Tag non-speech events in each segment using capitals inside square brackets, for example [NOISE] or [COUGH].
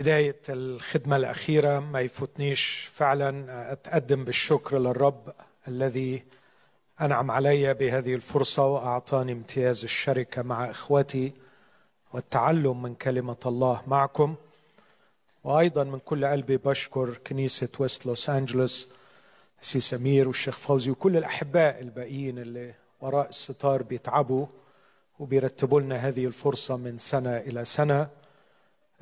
بداية الخدمة الأخيرة ما يفوتنيش فعلا أتقدم بالشكر للرب الذي أنعم علي بهذه الفرصة وأعطاني امتياز الشركة مع إخوتي والتعلم من كلمة الله معكم. وأيضا من كل قلبي بشكر كنيسة ويست لوس أنجلوس سي سمير والشيخ فوزي وكل الأحباء الباقيين اللي وراء الستار بيتعبوا وبيرتبوا لنا هذه الفرصة من سنة إلى سنة.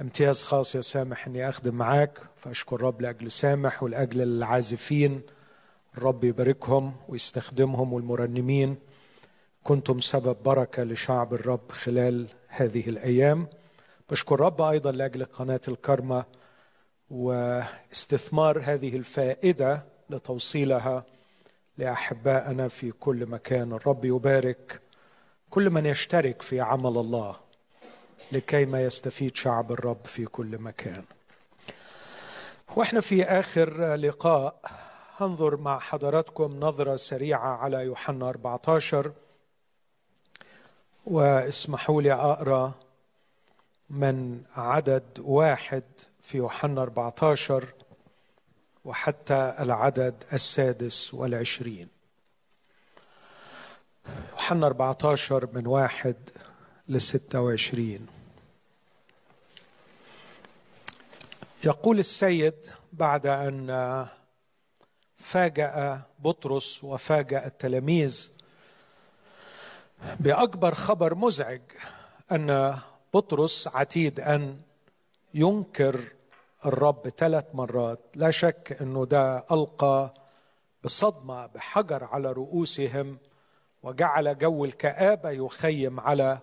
امتياز خاص يا سامح إني أخدم معاك فأشكر الرب لأجل سامح ولأجل العازفين. الرب يباركهم ويستخدمهم والمرنمين. كنتم سبب بركة لشعب الرب خلال هذه الأيام. بشكر الرب أيضا لأجل قناة الكرمة واستثمار هذه الفائدة لتوصيلها لأحبائنا في كل مكان. الرب يبارك كل من يشترك في عمل الله. لكي ما يستفيد شعب الرب في كل مكان. وإحنا في آخر لقاء هنظر مع حضراتكم نظرة سريعة على يوحنا 14 واسمحوا لي أقرأ من عدد واحد في يوحنا 14 وحتى العدد السادس والعشرين. يوحنا 14 من واحد لستة وعشرين. يقول السيد بعد أن فاجأ بطرس وفاجأ التلاميذ بأكبر خبر مزعج أن بطرس عتيد أن ينكر الرب ثلاث مرات. لا شك أنه ده ألقى بصدمة بحجر على رؤوسهم وجعل جو الكآبة يخيم على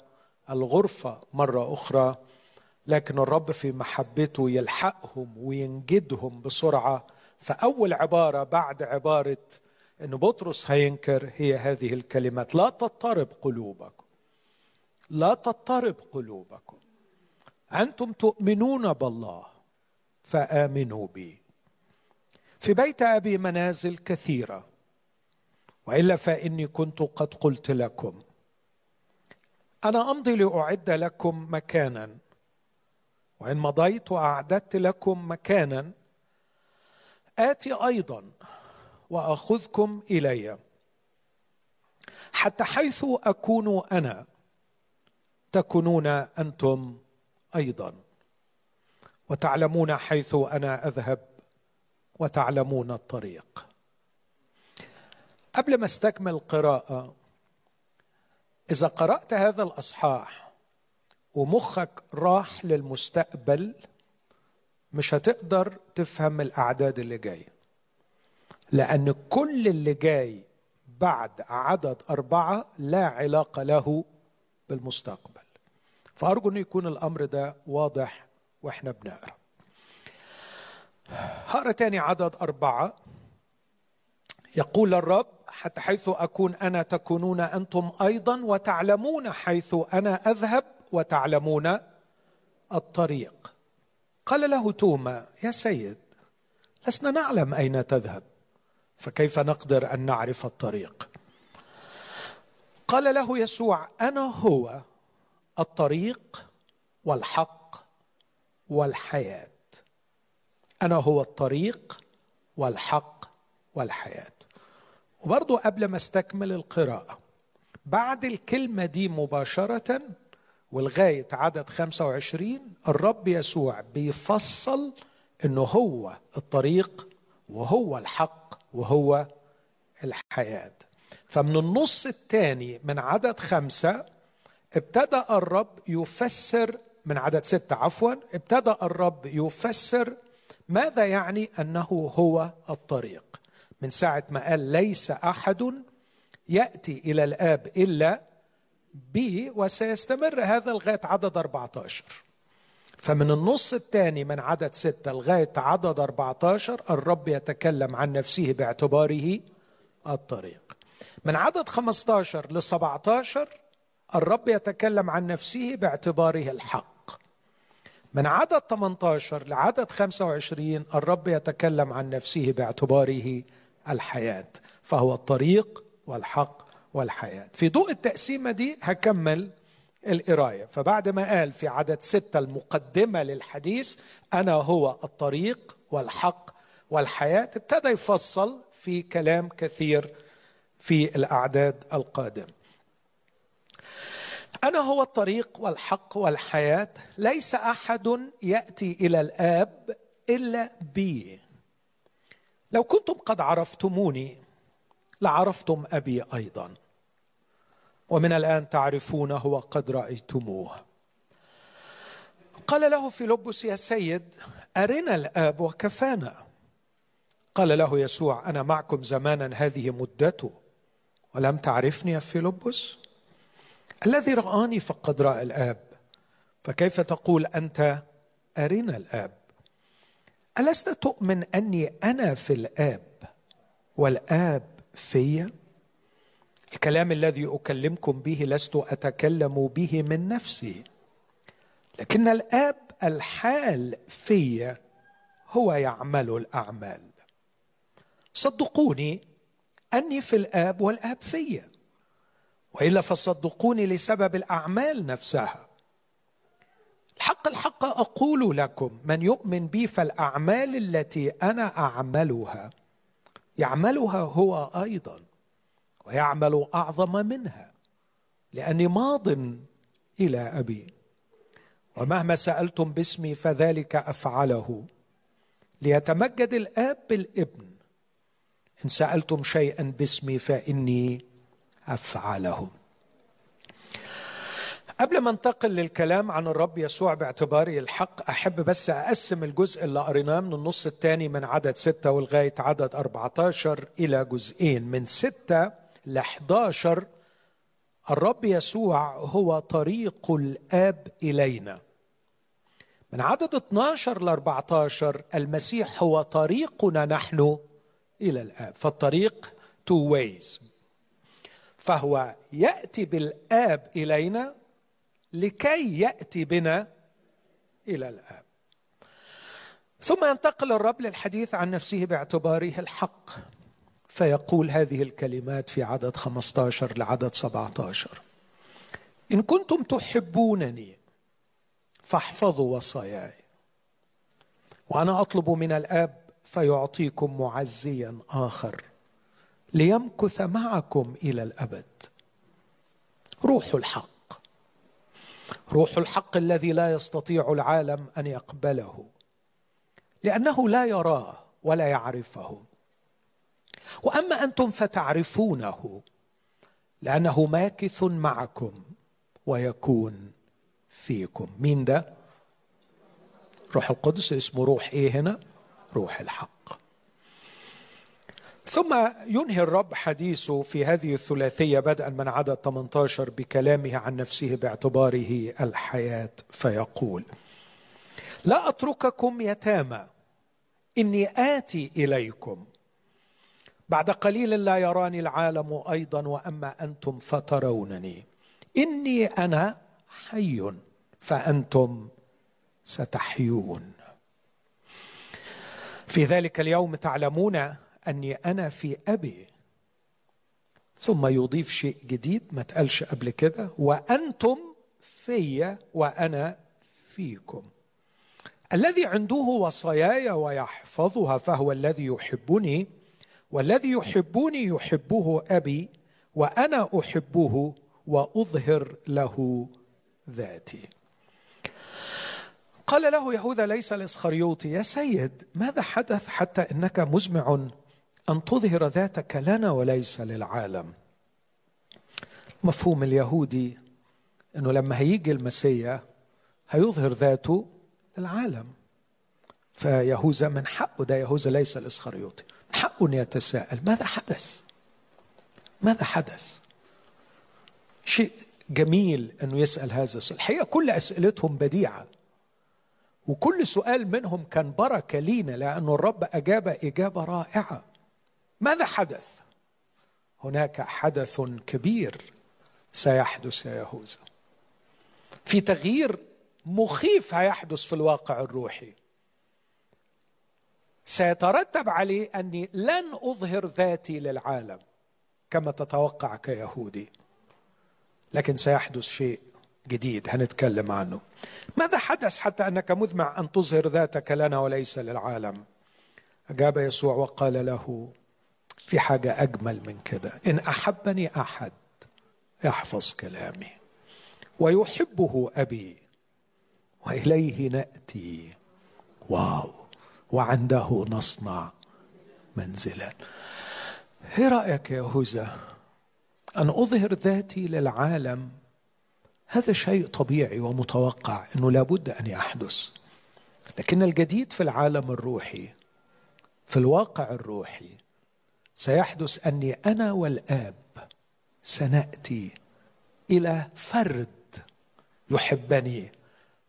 الغرفة مرة أخرى لكن الرب في محبته يلحقهم وينجدهم بسرعة. فأول عبارة بعد عبارة إن بطرس هينكر هي هذه الكلمات لا تضطرب قلوبكم. لا تضطرب قلوبكم. أنتم تؤمنون بالله فآمنوا بي. في بيت أبي منازل كثيرة. وإلا فإني كنت قد قلت لكم أنا أمضي لأعد لكم مكانا. وإن مضيت وأعددت لكم مكانا آتي أيضا وأخذكم إلي. حتى حيث أكون أنا تكونون أنتم أيضا. وتعلمون حيث أنا أذهب وتعلمون الطريق. قبل ما أستكمل القراءة إذا قرأت هذا الأصحاح ومخك راح للمستقبل مش هتقدر تفهم الأعداد اللي جاية. لأن كل اللي جاي بعد عدد أربعة لا علاقة له بالمستقبل. فأرجو إن يكون الأمر ده واضح وإحنا بنقرأ. هقرا تاني عدد أربعة. يقول الرب حتى حيث أكون أنا تكونون أنتم أيضا وتعلمون حيث أنا أذهب وتعلمون الطريق. قال له توما يا سيد لسنا نعلم أين تذهب فكيف نقدر أن نعرف الطريق؟ قال له يسوع أنا هو الطريق والحق والحياة. أنا هو الطريق والحق والحياة. وبرضو قبل ما استكمل القراءة بعد الكلمة دي مباشرة ولغاية عدد 25 الرب يسوع بيفصل انه هو الطريق وهو الحق وهو الحياة. فمن النص الثاني من عدد خمسة ابتدأ الرب يفسر من عدد ستة عفوا ابتدأ الرب يفسر ماذا يعني أنه هو الطريق. من ساعة ما قال ليس أحد يأتي إلى الآب إلا بي وسيستمر هذا لغاية عدد 14 فمن النص الثاني من عدد ستة لغاية عدد 14 الرب يتكلم عن نفسه باعتباره الطريق. من عدد 15 ل 17 الرب يتكلم عن نفسه باعتباره الحق. من عدد 18 لعدد 25 الرب يتكلم عن نفسه باعتباره الحياة فهو الطريق والحق والحياة. في ضوء التقسيمة دي هكمل القراية. فبعد ما قال في عدد ستة المقدمة للحديث أنا هو الطريق والحق والحياة ابتدى يفصل في كلام كثير في الأعداد القادمة. أنا هو الطريق والحق والحياة ليس أحد يأتي إلى الآب إلا بي. لو كنتم قد عرفتموني لعرفتم أبي أيضا. ومن الآن تعرفونه وقد رأيتموه. قال له فيلبس يا سيد أرنا الآب وكفانا. قال له يسوع أنا معكم زمانا هذه مدته. ولم تعرفني يا فيلبس؟ الذي رآني فقد رأى الآب. فكيف تقول أنت أرنا الآب؟ ألست تؤمن أني أنا في الآب والآب في الكلام الذي أكلمكم به لست أتكلم به من نفسي لكن الآب الحال في هو يعمل الأعمال. صدقوني أني في الآب والآب في وإلا فصدقوني لسبب الأعمال نفسها. الحق الحق أقول لكم من يؤمن بي فالأعمال التي أنا أعملها يعملها هو أيضا ويعمل أعظم منها لأني ماض إلى أبي. ومهما سألتم باسمي فذلك أفعله. ليتمجد الآب بالابن إن سألتم شيئا باسمي فإني أفعله. قبل ما انتقل للكلام عن الرب يسوع باعتباره الحق أحب بس أقسم الجزء اللي قريناه من النص الثاني من عدد ستة ولغاية عدد 14 إلى جزئين. من ستة ل 11 الرب يسوع هو طريق الآب إلينا. من عدد 12 ل 14 المسيح هو طريقنا نحن إلى الآب. فالطريق two ways. فهو يأتي بالآب إلينا لكي يأتي بنا إلى الآب. ثم ينتقل الرب للحديث عن نفسه باعتباره الحق فيقول هذه الكلمات في عدد 15 لعدد 17 إن كنتم تحبونني فاحفظوا وصاياي وأنا أطلب من الآب فيعطيكم معزيا آخر ليمكث معكم إلى الأبد. روح الحق. روح الحق الذي لا يستطيع العالم أن يقبله لأنه لا يراه ولا يعرفه. وأما أنتم فتعرفونه لأنه ماكث معكم ويكون فيكم. مين ده؟ روح القدس اسمه روح إيه هنا؟ روح الحق. ثم ينهي الرب حديثه في هذه الثلاثية بدءا من عدد 18 بكلامه عن نفسه باعتباره الحياة فيقول لا أترككم يتامى إني آتي إليكم. بعد قليل لا يراني العالم أيضا وأما أنتم فترونني. إني أنا حي فأنتم ستحيون. في ذلك اليوم تعلمون أني أنا في أبي. ثم يضيف شيء جديد ما تقالش قبل كده. وأنتم في وأنا فيكم. الذي عنده وصاياي ويحفظها فهو الذي يحبني. والذي يحبني يحبه أبي وأنا أحبه وأظهر له ذاتي. قال له يهوذا ليس الإسخريوطي يا سيد ماذا حدث حتى إنك مزمع أن تظهر ذاتك لنا وليس للعالم المفهوم اليهودي إنه لما هيجي المسيا هيظهر ذاته للعالم فيهوذا من حقه ده يهوذا ليس الإسخريوطي من حقه أن يتساءل ماذا حدث؟ ماذا حدث؟ شيء جميل إنه يسأل هذا السؤال الحقيقة كل أسئلتهم بديعة وكل سؤال منهم كان بركة لينا لأنه الرب أجاب إجابة رائعة ماذا حدث؟ هناك حدث كبير سيحدث يا يهوذا. في تغيير مخيف هيحدث في الواقع الروحي. سيترتب عليه أني لن أظهر ذاتي للعالم كما تتوقع كيهودي. لكن سيحدث شيء جديد هنتكلم عنه. ماذا حدث حتى أنك مذمع أن تظهر ذاتك لنا وليس للعالم؟ أجاب يسوع وقال له في حاجة أجمل من كده. إن أحبني أحد يحفظ كلامي ويحبه أبي وإليه نأتي. واو. وعنده نصنع منزلا. إيه رأيك يا يهوذا أن أظهر ذاتي للعالم؟ هذا شيء طبيعي ومتوقع إنه لابد أن يحدث. لكن الجديد في العالم الروحي في الواقع الروحي سيحدث أني أنا والآب سنأتي إلى فرد يحبني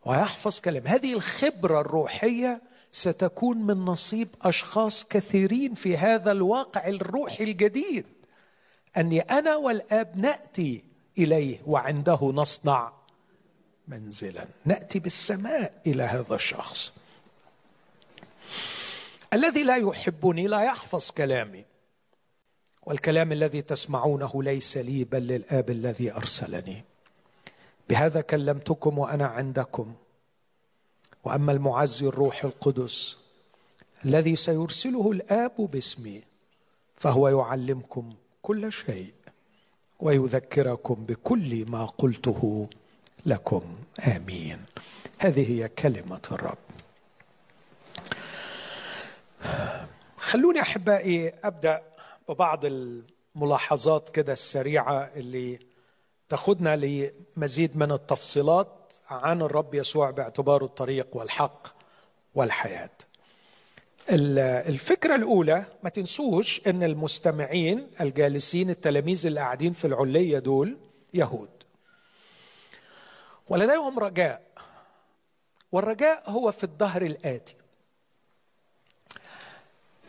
ويحفظ كلام هذه الخبرة الروحية ستكون من نصيب أشخاص كثيرين في هذا الواقع الروحي الجديد. أني أنا والآب نأتي إليه وعنده نصنع منزلا. نأتي بالسماء إلى هذا الشخص. الذي لا يحبني لا يحفظ كلامي. والكلام الذي تسمعونه ليس لي بل للآب الذي أرسلني. بهذا كلمتكم وأنا عندكم. وأما المعزي الروح القدس الذي سيرسله الآب باسمي فهو يعلمكم كل شيء ويذكركم بكل ما قلته لكم. آمين. هذه هي كلمة الرب. خلوني أحبائي أبدأ ببعض الملاحظات كده السريعة اللي تاخذنا لمزيد من التفصيلات عن الرب يسوع باعتباره الطريق والحق والحياة. الفكرة الأولى ما تنسوش إن المستمعين الجالسين التلاميذ اللي قاعدين في العلية دول يهود. ولديهم رجاء والرجاء هو في الظهر الآتي.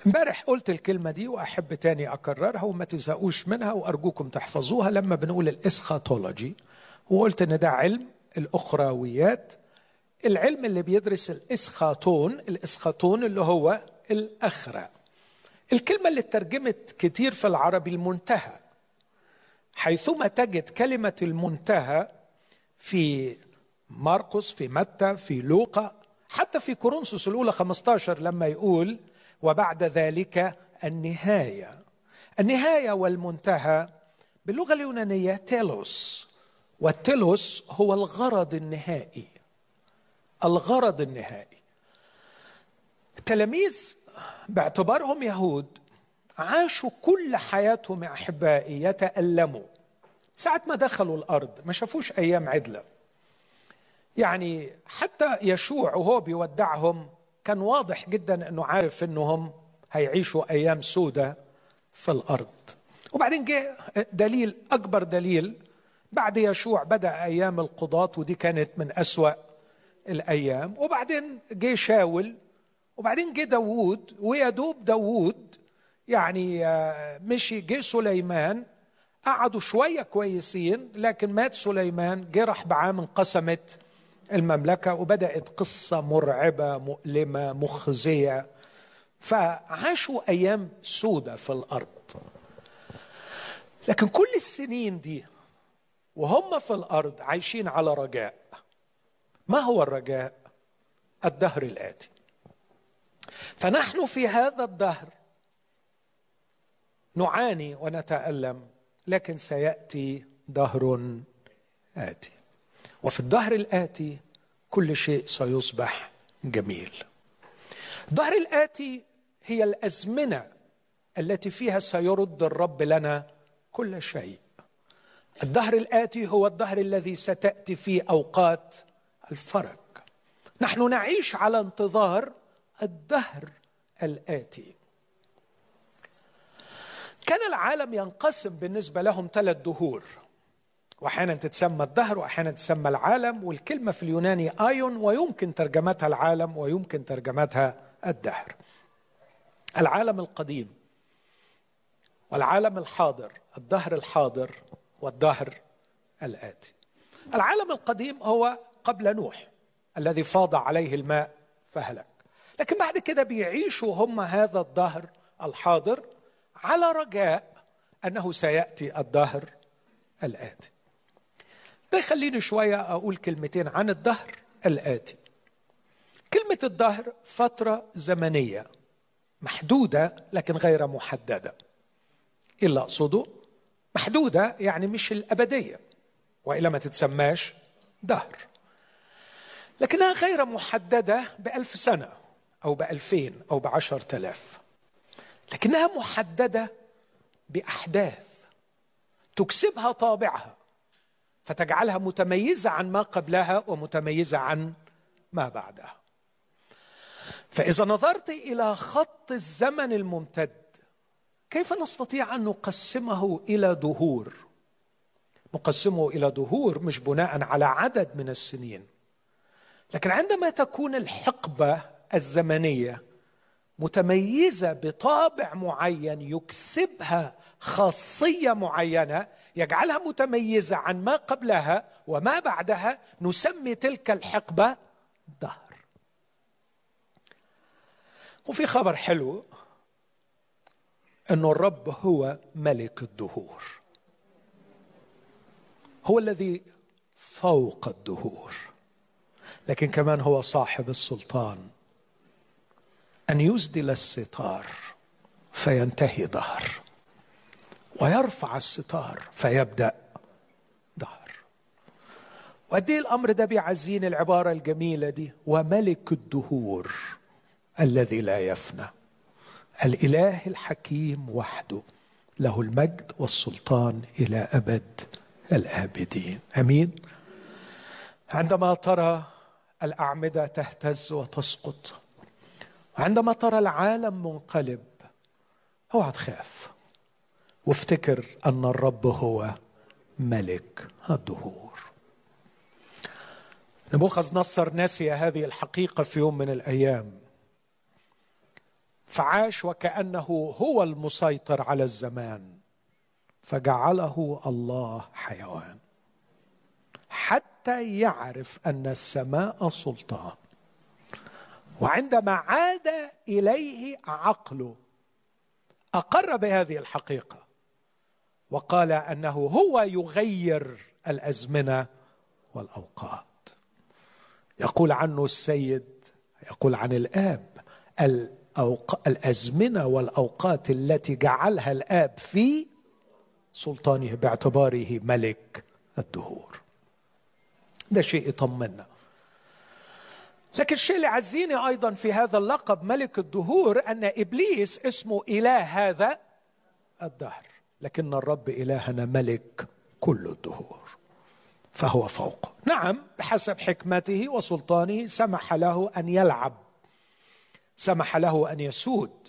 امبارح قلت الكلمة دي وأحب تاني أكررها وما تزهقوش منها وأرجوكم تحفظوها. لما بنقول الإسخاتولوجي وقلت إن ده علم الاخرويات العلم اللي بيدرس الإسخاتون الإسخاتون اللي هو الاخره الكلمة اللي ترجمت كتير في العربي المنتهى. حيثما تجد كلمة المنتهى في مرقس في متى في لوقا حتى في كورنثوس الأولى 15 لما يقول وبعد ذلك النهاية. النهاية والمنتهى باللغة اليونانية تيلوس. والتيلوس هو الغرض النهائي. الغرض النهائي. التلاميذ باعتبارهم يهود عاشوا كل حياتهم يا أحبائي يتألموا. ساعة ما دخلوا الأرض ما شافوش أيام عدلة. يعني حتى يشوع وهو بيودعهم كان واضح جدا إنه عارف انهم هيعيشوا أيام سودة في الأرض. وبعدين جاء دليل أكبر دليل بعد يشوع بدأ أيام القضاة ودي كانت من أسوأ الأيام. وبعدين جه شاول وبعدين جه داوود ويا دوب داوود يعني آه، مشي جه سليمان قعدوا شوية كويسين لكن مات سليمان جه راح بعام انقسمت المملكة وبدأت قصة مرعبة مؤلمة مخزية. فعاشوا أيام سودة في الأرض. لكن كل السنين دي وهم في الأرض عايشين على رجاء. ما هو الرجاء؟ الدهر الآتي. فنحن في هذا الدهر نعاني ونتألم لكن سيأتي دهر آتي. وفي الدهر الآتي كل شيء سيصبح جميل. الدهر الآتي هي الأزمنة التي فيها سيرد الرب لنا كل شيء. الدهر الآتي هو الدهر الذي ستأتي فيه أوقات الفرج نحن نعيش على انتظار الدهر الآتي. كان العالم ينقسم بالنسبة لهم ثلاث دهور. وأحيانا تتسمى الدهر وأحيانا تسمى العالم والكلمة في اليوناني آيون ويمكن ترجمتها العالم ويمكن ترجمتها الدهر. العالم القديم والعالم الحاضر الدهر الحاضر والدهر الآتي. العالم القديم هو قبل نوح الذي فاض عليه الماء فهلك. لكن بعد كده بيعيشوا هم هذا الدهر الحاضر على رجاء أنه سيأتي الدهر الآتي. ده يخليني شوية أقول كلمتين عن الدهر الآتي. كلمة الدهر فترة زمنية محدودة لكن غير محددة. إيه اللي أقصده محدودة يعني مش الأبدية وإلا ما تتسماش دهر. لكنها غير محددة بألف سنة أو بألفين أو بعشرة آلاف. لكنها محددة بأحداث تكسبها طابعها. فتجعلها متميزة عن ما قبلها ومتميزة عن ما بعدها. فإذا نظرت إلى خط الزمن الممتد كيف نستطيع أن نقسمه إلى دهور؟ نقسمه إلى دهور مش بناء على عدد من السنين. لكن عندما تكون الحقبة الزمنية متميزة بطابع معين يكسبها خاصية معينة يجعلها متميزة عن ما قبلها وما بعدها نسمي تلك الحقبة دهر. وفي خبر حلو إنه الرب هو ملك الدهور. هو الذي فوق الدهور. لكن كمان هو صاحب السلطان. أن يسدل الستار فينتهي دهر. ويرفع الستار فيبدأ دهر. وقد الأمر ده بيعزيني العبارة الجميلة دي وملك الدهور الذي لا يفنى. الإله الحكيم وحده له المجد والسلطان إلى أبد الآبدين. أمين؟ عندما ترى الأعمدة تهتز وتسقط وعندما ترى العالم منقلب اوعى تخاف. وافتكر أن الرب هو ملك الدهور. نبوخذ نصر نسي هذه الحقيقة في يوم من الأيام. فعاش وكأنه هو المسيطر على الزمان فجعله الله حيوان. حتى يعرف أن السماء سلطان وعندما عاد إليه عقله أقر بهذه الحقيقة. وقال أنه هو يغير الأزمنة والأوقات. يقول عنه السيد يقول عن الآب الأوق... الأزمنة والأوقات التي جعلها الآب في سلطانه باعتباره ملك الدهور. ده شيء يطمنا. لكن الشيء اللي عزيني أيضا في هذا اللقب ملك الدهور أن إبليس اسمه إله هذا الدهر. لكن الرب إلهنا ملك كل الدهور فهو فوق. نعم بحسب حكمته وسلطانه سمح له أن يلعب سمح له أن يسود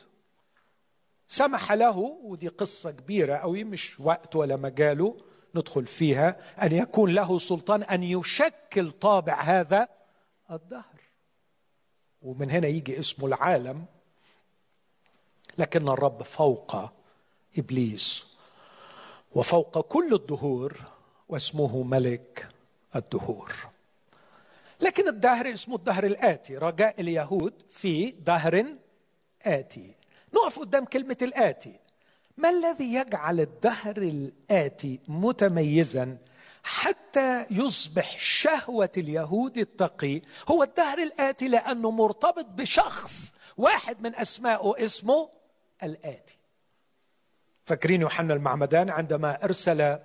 سمح له ودي قصة كبيرة قوي مش وقت ولا مجاله ندخل فيها أن يكون له سلطان أن يشكل طابع هذا الدهر. ومن هنا يجي اسمه العالم لكن الرب فوق إبليس وفوق كل الدهور واسمه ملك الدهور. لكن الدهر اسمه الدهر الآتي. رجاء اليهود في دهر آتي. نقف قدام كلمة الآتي. ما الذي يجعل الدهر الآتي متميزا حتى يصبح شهوة اليهود التقي؟ هو الدهر الآتي لأنه مرتبط بشخص واحد من أسمائه اسمه الآتي. فاكرين يوحنا المعمدان عندما أرسل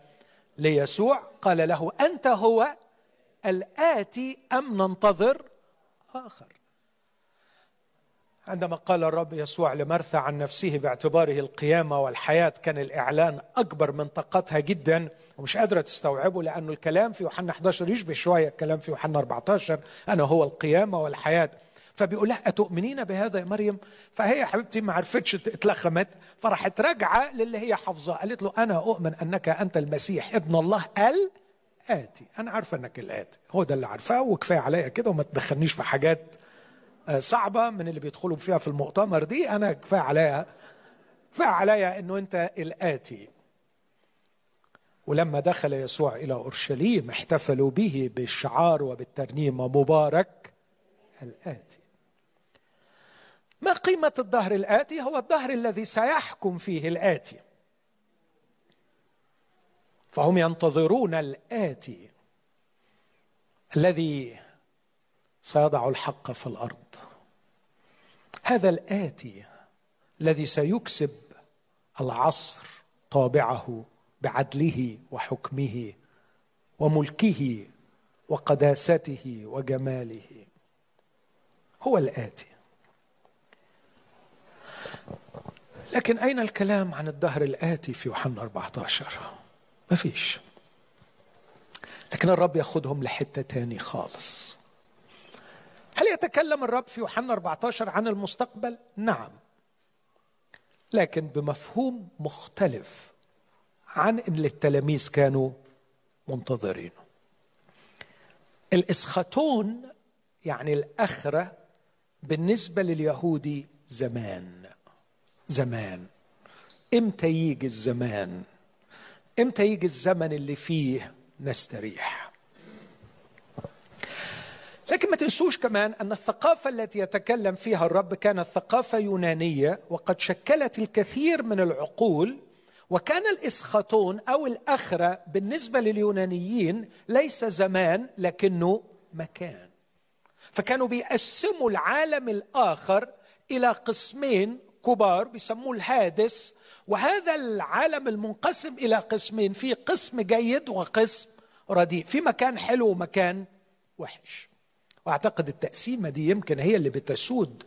ليسوع قال له أنت هو الآتي أم ننتظر آخر؟ عندما قال الرب يسوع لمرثى عن نفسه باعتباره القيامة والحياة كان الإعلان أكبر من طاقتها جدا ومش قادرة تستوعبه لأنه الكلام في يوحنا 11 يشبه شوية الكلام في يوحنا 14 أنا هو القيامة والحياة. فبيقول لها أتؤمنين بهذا يا مريم؟ فهي حبيبتي ما عرفتش اتلخمت فراحت راجعة للي هي حافظاه قالت له أنا أؤمن أنك أنت المسيح ابن الله الآتي أنا عارفة أنك الآتي هو ده اللي عارفاه وكفاية عليا كده وما تدخلنيش في حاجات آه، صعبة من اللي بيدخلوا فيها في المؤتمر دي. أنا كفاية عليا كفاية عليا أنه أنت الآتي. ولما دخل يسوع إلى أورشليم احتفلوا به بالشعار وبالترنيمه مبارك الاتي. ما قيمة الدهر الآتي؟ هو الدهر الذي سيحكم فيه الآتي. فهم ينتظرون الآتي الذي سيضع الحق في الأرض. هذا الآتي الذي سيكسب العصر طابعه بعدله وحكمه وملكه وقداسته وجماله. هو الآتي. لكن أين الكلام عن الدهر الآتي في يوحنا 14 ما فيش. لكن الرب ياخذهم لحتة تاني خالص. هل يتكلم الرب في يوحنا 14 عن المستقبل؟ نعم. لكن بمفهوم مختلف عن اللي التلاميذ كانوا منتظرينه الإسخاتون يعني الأخرة بالنسبة لليهودي زمان. زمان. إمتى يجي الزمان؟ إمتى يجي الزمن اللي فيه نستريح لكن ما تنسوش كمان أن الثقافة التي يتكلم فيها الرب كانت ثقافة يونانية وقد شكلت الكثير من العقول وكان الاسخاتون أو الاخره بالنسبة لليونانيين ليس زمان لكنه مكان. فكانوا بيقسموا العالم الآخر إلى قسمين كبار بيسموه الهادس وهذا العالم المنقسم إلى قسمين في قسم جيد وقسم رديء. في مكان حلو ومكان وحش. وأعتقد التقسيمة دي يمكن هي اللي بتسود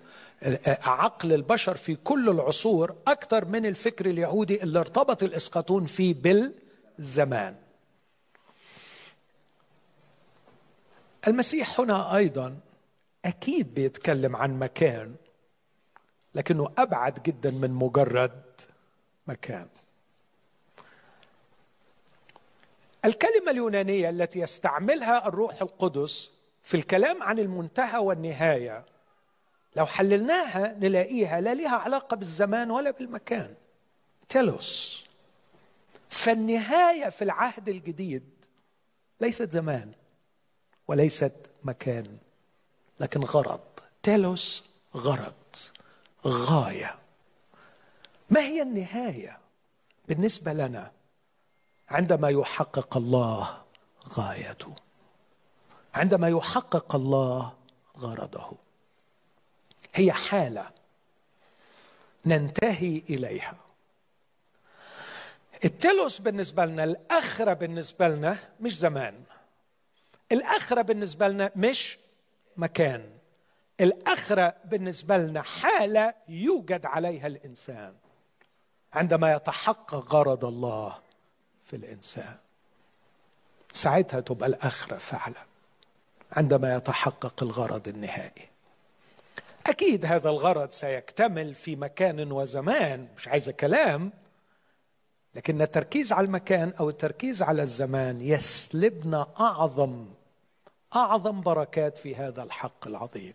عقل البشر في كل العصور أكثر من الفكر اليهودي اللي ارتبط الإسقاطون فيه بالزمان. المسيح هنا أيضا أكيد بيتكلم عن مكان لكنه أبعد جدا من مجرد مكان. الكلمة اليونانية التي يستعملها الروح القدس في الكلام عن المنتهى والنهاية لو حللناها نلاقيها لا لها علاقة بالزمان ولا بالمكان. تيلوس. فالنهاية في العهد الجديد ليست زمان وليست مكان لكن غرض. تيلوس غرض. غاية. ما هي النهاية بالنسبة لنا عندما يحقق الله غايته؟ عندما يحقق الله غرضه. هي حالة ننتهي إليها. التلوس بالنسبة لنا الأخرة بالنسبة لنا مش زمان. الأخرة بالنسبة لنا مش مكان. الأخرة بالنسبة لنا حالة يوجد عليها الإنسان عندما يتحقق غرض الله في الإنسان. ساعتها تبقى الأخرة فعلا عندما يتحقق الغرض النهائي. أكيد هذا الغرض سيكتمل في مكان وزمان مش عايزه كلام لكن التركيز على المكان أو التركيز على الزمان يسلبنا أعظم أعظم بركات في هذا الحق العظيم.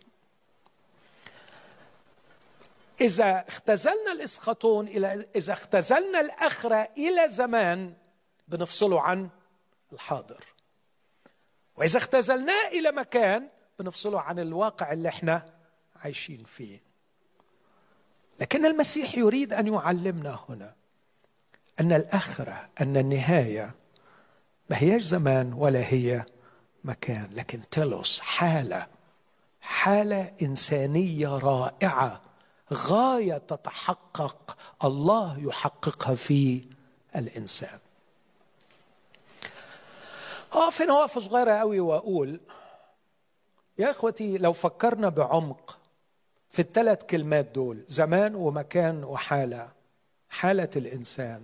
إذا اختزلنا الإسخطون إلى إذا اختزلنا الأخرة إلى زمان بنفصله عن الحاضر. وإذا اختزلناه إلى مكان بنفصله عن الواقع اللي إحنا عايشين فيه. لكن المسيح يريد أن يعلمنا هنا أن الأخرة أن النهاية ما هياش زمان ولا هي مكان لكن تلوس حالة حالة إنسانية رائعة غاية تتحقق الله يحققها في الإنسان. اقف هنا وقفه صغيرة قوي وأقول يا إخوتي لو فكرنا بعمق في الثلاث كلمات دول زمان ومكان وحالة حالة الإنسان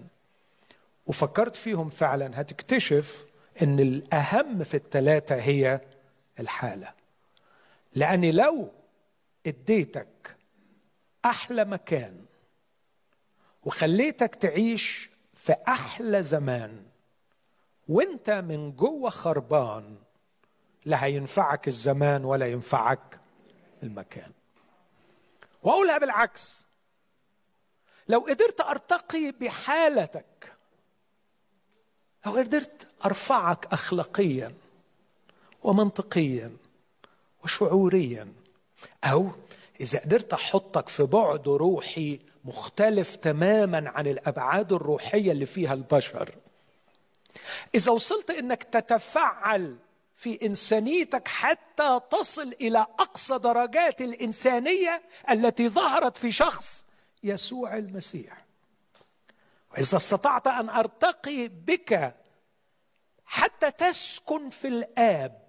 وفكرت فيهم فعلا هتكتشف إن الأهم في الثلاثة هي الحالة. لاني لو اديتك أحلى مكان وخليتك تعيش في أحلى زمان وأنت من جوه خربان لا هينفعك الزمان ولا ينفعك المكان. واقولها بالعكس لو قدرت أرتقي بحالتك لو قدرت أرفعك اخلاقيا ومنطقيا وشعوريا أو إذا قدرت أحطك في بعد روحي مختلف تماما عن الأبعاد الروحية اللي فيها البشر. إذا وصلت إنك تتفعل في إنسانيتك حتى تصل إلى أقصى درجات الإنسانية التي ظهرت في شخص يسوع المسيح. وإذا استطعت أن أرتقي بك حتى تسكن في الآب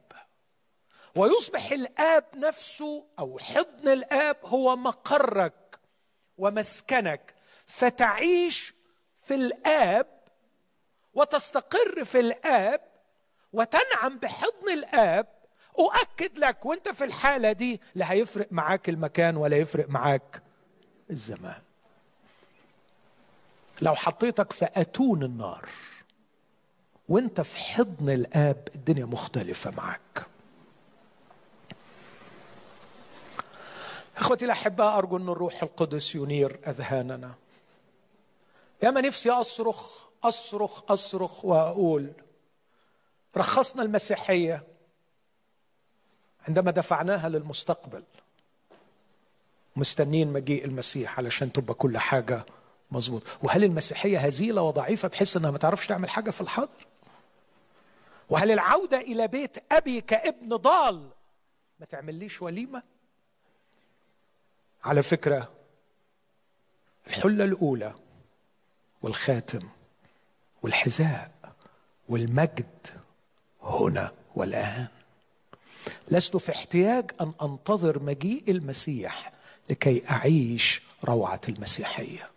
ويصبح الآب نفسه أو حضن الآب هو مقرك ومسكنك. فتعيش في الآب وتستقر في الآب وتنعم بحضن الآب. أؤكد لك وأنت في الحالة دي لا هيفرق معاك المكان ولا يفرق معاك الزمان. لو حطيتك في أتون النار وأنت في حضن الآب الدنيا مختلفة معاك. إخوتي الاحباء أرجو أن الروح القدس ينير أذهاننا. يا ما نفسي أصرخ أصرخ أصرخ وأقول رخصنا المسيحية عندما دفعناها للمستقبل. مستنين مجيء المسيح علشان تبقى كل حاجة مظبوط. وهل المسيحية هزيلة وضعيفة بحيث إنها ما تعرفش تعمل حاجة في الحاضر؟ وهل العودة إلى بيت أبي كابن ضال ما تعمليش وليمة؟ على فكرة الحلة الأولى والخاتم والحذاء والمجد هنا والآن. لست في احتياج أن أنتظر مجيء المسيح لكي أعيش روعة المسيحية.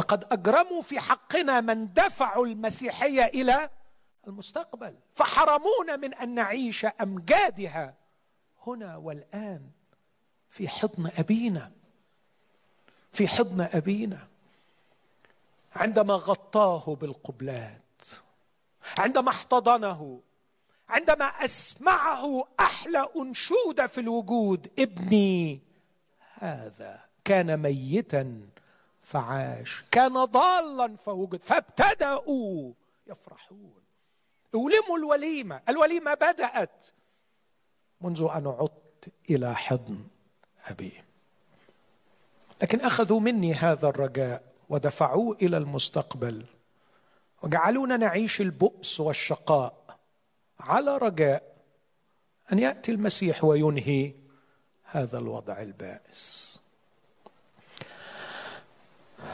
لقد أجرموا في حقنا من دفعوا المسيحية إلى المستقبل فحرمونا من أن نعيش أمجادها هنا والآن. في حضن أبينا. في حضن أبينا. عندما غطاه بالقبلات عندما احتضنه عندما أسمعه أحلى انشوده في الوجود ابني هذا كان ميتا فعاش كان ضالا فوجد فابتدأوا يفرحون. أولموا الوليمة الوليمة بدأت منذ أن عدت إلى حضن أبي. لكن أخذوا مني هذا الرجاء ودفعوه إلى المستقبل وجعلونا نعيش البؤس والشقاء على رجاء أن يأتي المسيح وينهي هذا الوضع البائس.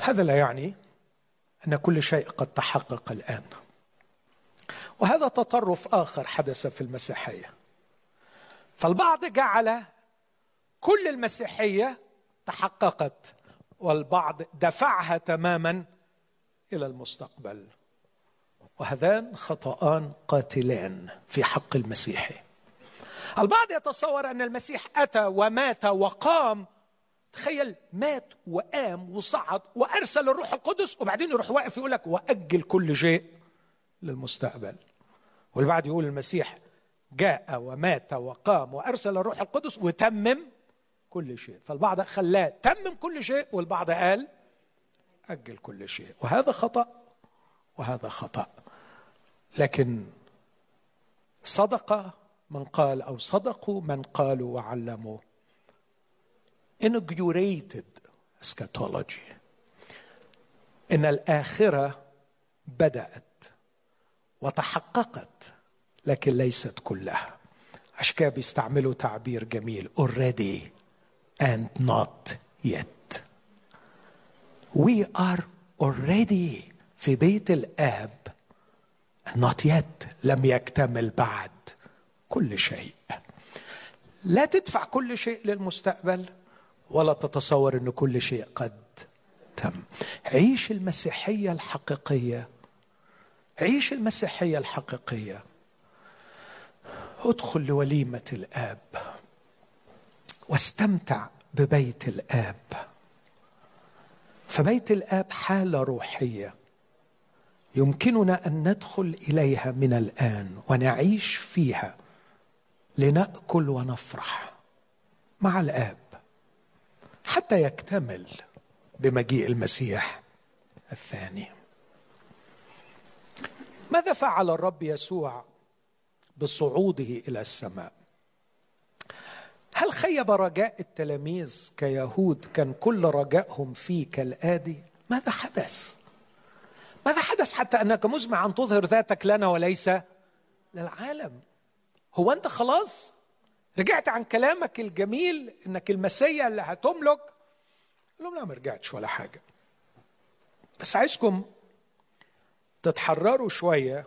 هذا لا يعني أن كل شيء قد تحقق الآن. وهذا تطرف آخر حدث في المسيحية. فالبعض جعل كل المسيحية تحققت والبعض دفعها تماما إلى المستقبل. وهذان خطأان قاتلان في حق المسيحي البعض يتصور أن المسيح أتى ومات وقام. تخيل مات وقام وصعد وأرسل الروح القدس وبعدين يروح واقف يقول لك وأجل كل شيء للمستقبل. والبعض يقول المسيح جاء ومات وقام وأرسل الروح القدس وتمم. كل شيء. فالبعض خلاه تمم كل شيء والبعض قال أجل كل شيء. وهذا خطأ وهذا خطأ. لكن صدق من قال أو صدقوا من قالوا وعلموا. Inaugurated eschatology. إن الآخرة بدأت وتحققت لكن ليست كلها. عشان بيستعملوا تعبير جميل. Already and not yet. We are already في بيت الآب. Not yet. لم يكتمل بعد. كل شيء. لا تدفع كل شيء للمستقبل ولا تتصور إن كل شيء قد تم. عيش المسيحية الحقيقية. عيش المسيحية الحقيقية. ادخل لوليمة الآب. واستمتع ببيت الآب. فبيت الآب حالة روحية يمكننا أن ندخل إليها من الآن ونعيش فيها لنأكل ونفرح مع الآب حتى يكتمل بمجيء المسيح الثاني. ماذا فعل الرب يسوع بصعوده إلى السماء؟ هل خيب رجاء التلاميذ كيهود كان كل رجائهم فيه كالآدي ماذا حدث؟ ماذا حدث حتى أنك مزمع أن تظهر ذاتك لنا وليس للعالم؟ هو أنت خلاص؟ رجعت عن كلامك الجميل أنك المسيا اللي هتملك؟ لهم لا ما رجعتش ولا حاجة. بس عايزكم تتحرروا شوية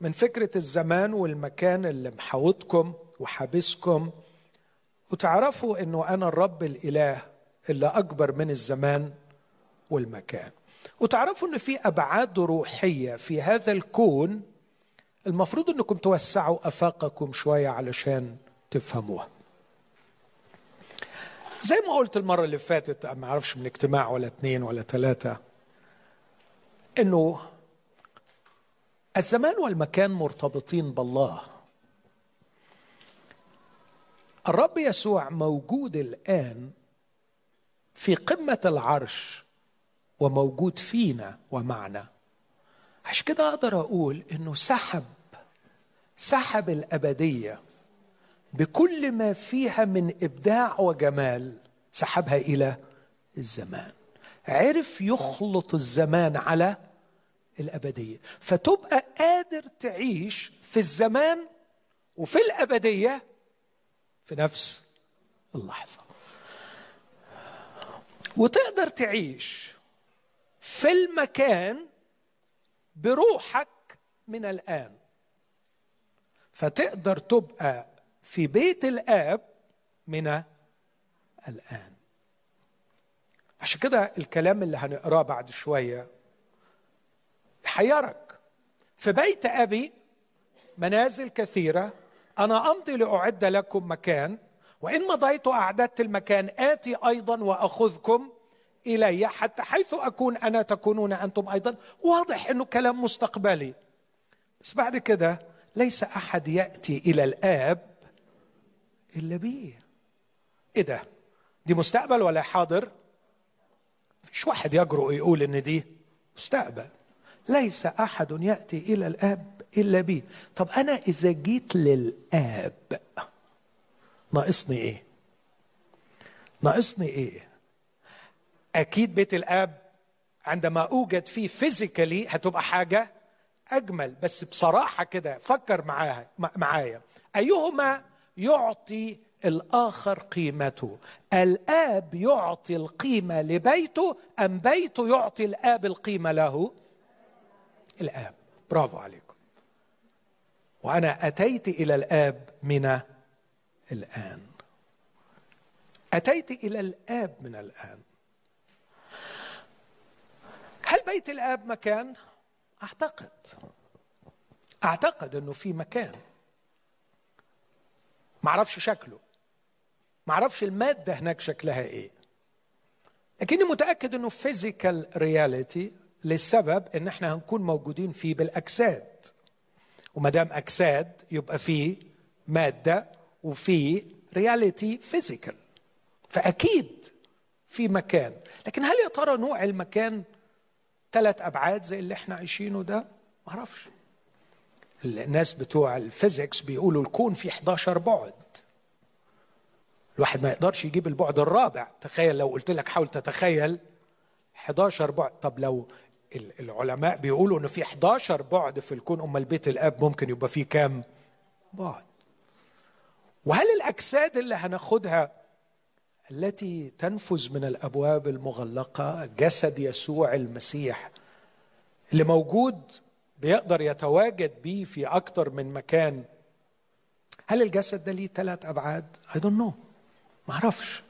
من فكرة الزمان والمكان اللي محاوطكم وحابسكم وتعرفوا إنه أنا الرب الإله اللي أكبر من الزمان والمكان. وتعرفوا ان في أبعاد روحية في هذا الكون المفروض إنكم توسعوا أفاقكم شوية علشان تفهموها. زي ما قلت المرة اللي فاتت ما أعرفش من اجتماع ولا اثنين ولا ثلاثة إنه الزمان والمكان مرتبطين بالله. الرب يسوع موجود الآن في قمة العرش وموجود فينا ومعنا. عشان كده أقدر أقول إنه سحب سحب الأبدية بكل ما فيها من إبداع وجمال سحبها إلى الزمان. عرف يخلط الزمان على الأبدية. فتبقى قادر تعيش في الزمان وفي الأبدية في نفس اللحظة. وتقدر تعيش في المكان بروحك من الآن. فتقدر تبقى في بيت الآب من الآن. عشان كده الكلام اللي هنقراه بعد شوية حيرك في بيت أبي منازل كثيرة أنا أمضي لأعد لكم مكان وإن مضيت أعددت المكان آتي أيضا وأخذكم إلي حتى حيث أكون أنا تكونون أنتم أيضا. واضح إنه كلام مستقبلي. بس بعد كده ليس أحد يأتي إلى الآب إلا بي. إيه ده؟ دي مستقبل ولا حاضر؟ فيش واحد يجرؤ يقول إن دي مستقبل. ليس أحد يأتي إلى الآب إلا بي. طب أنا إذا جيت للآب ناقصني إيه؟ ناقصني إيه؟ أكيد بيت الآب عندما أوجد فيه physically هتبقى حاجة أجمل بس بصراحة كده فكر معاها معايا. أيهما يعطي الآخر قيمته؟ الآب يعطي القيمة لبيته أم بيته يعطي الآب القيمة له؟ الآب. برافو عليكم. وأنا أتيت إلى الآب من الآن. أتيت إلى الآب من الآن. هل بيت الآب مكان؟ أعتقد. أعتقد أنه في مكان. ما أعرفش شكله. ما أعرفش المادة هناك شكلها إيه. لكني متأكد أنه physical reality للسبب إن إحنا هنكون موجودين فيه بالاجساد وما دام اجساد يبقى فيه مادة وفي reality physical فأكيد في مكان. لكن هل يا ترى نوع المكان ثلاث أبعاد زي اللي إحنا عايشينه ده؟ ما أعرفش. الناس بتوع ال physics بيقولوا الكون فيه 11 بعد. الواحد ما يقدرش يجيب البعد الرابع. تخيل لو قلت لك حاول تتخيل 11 بعد. طب لو العلماء بيقولوا إنه في 11 بعد في الكون أمال بيت الأب ممكن يبقى فيه كام بعد؟ وهل الأجساد اللي هناخدها التي تنفذ من الأبواب المغلقة جسد يسوع المسيح اللي موجود بيقدر يتواجد بيه في أكتر من مكان هل الجسد ده ليه ثلاث أبعاد؟ I don't know. ما أعرفش.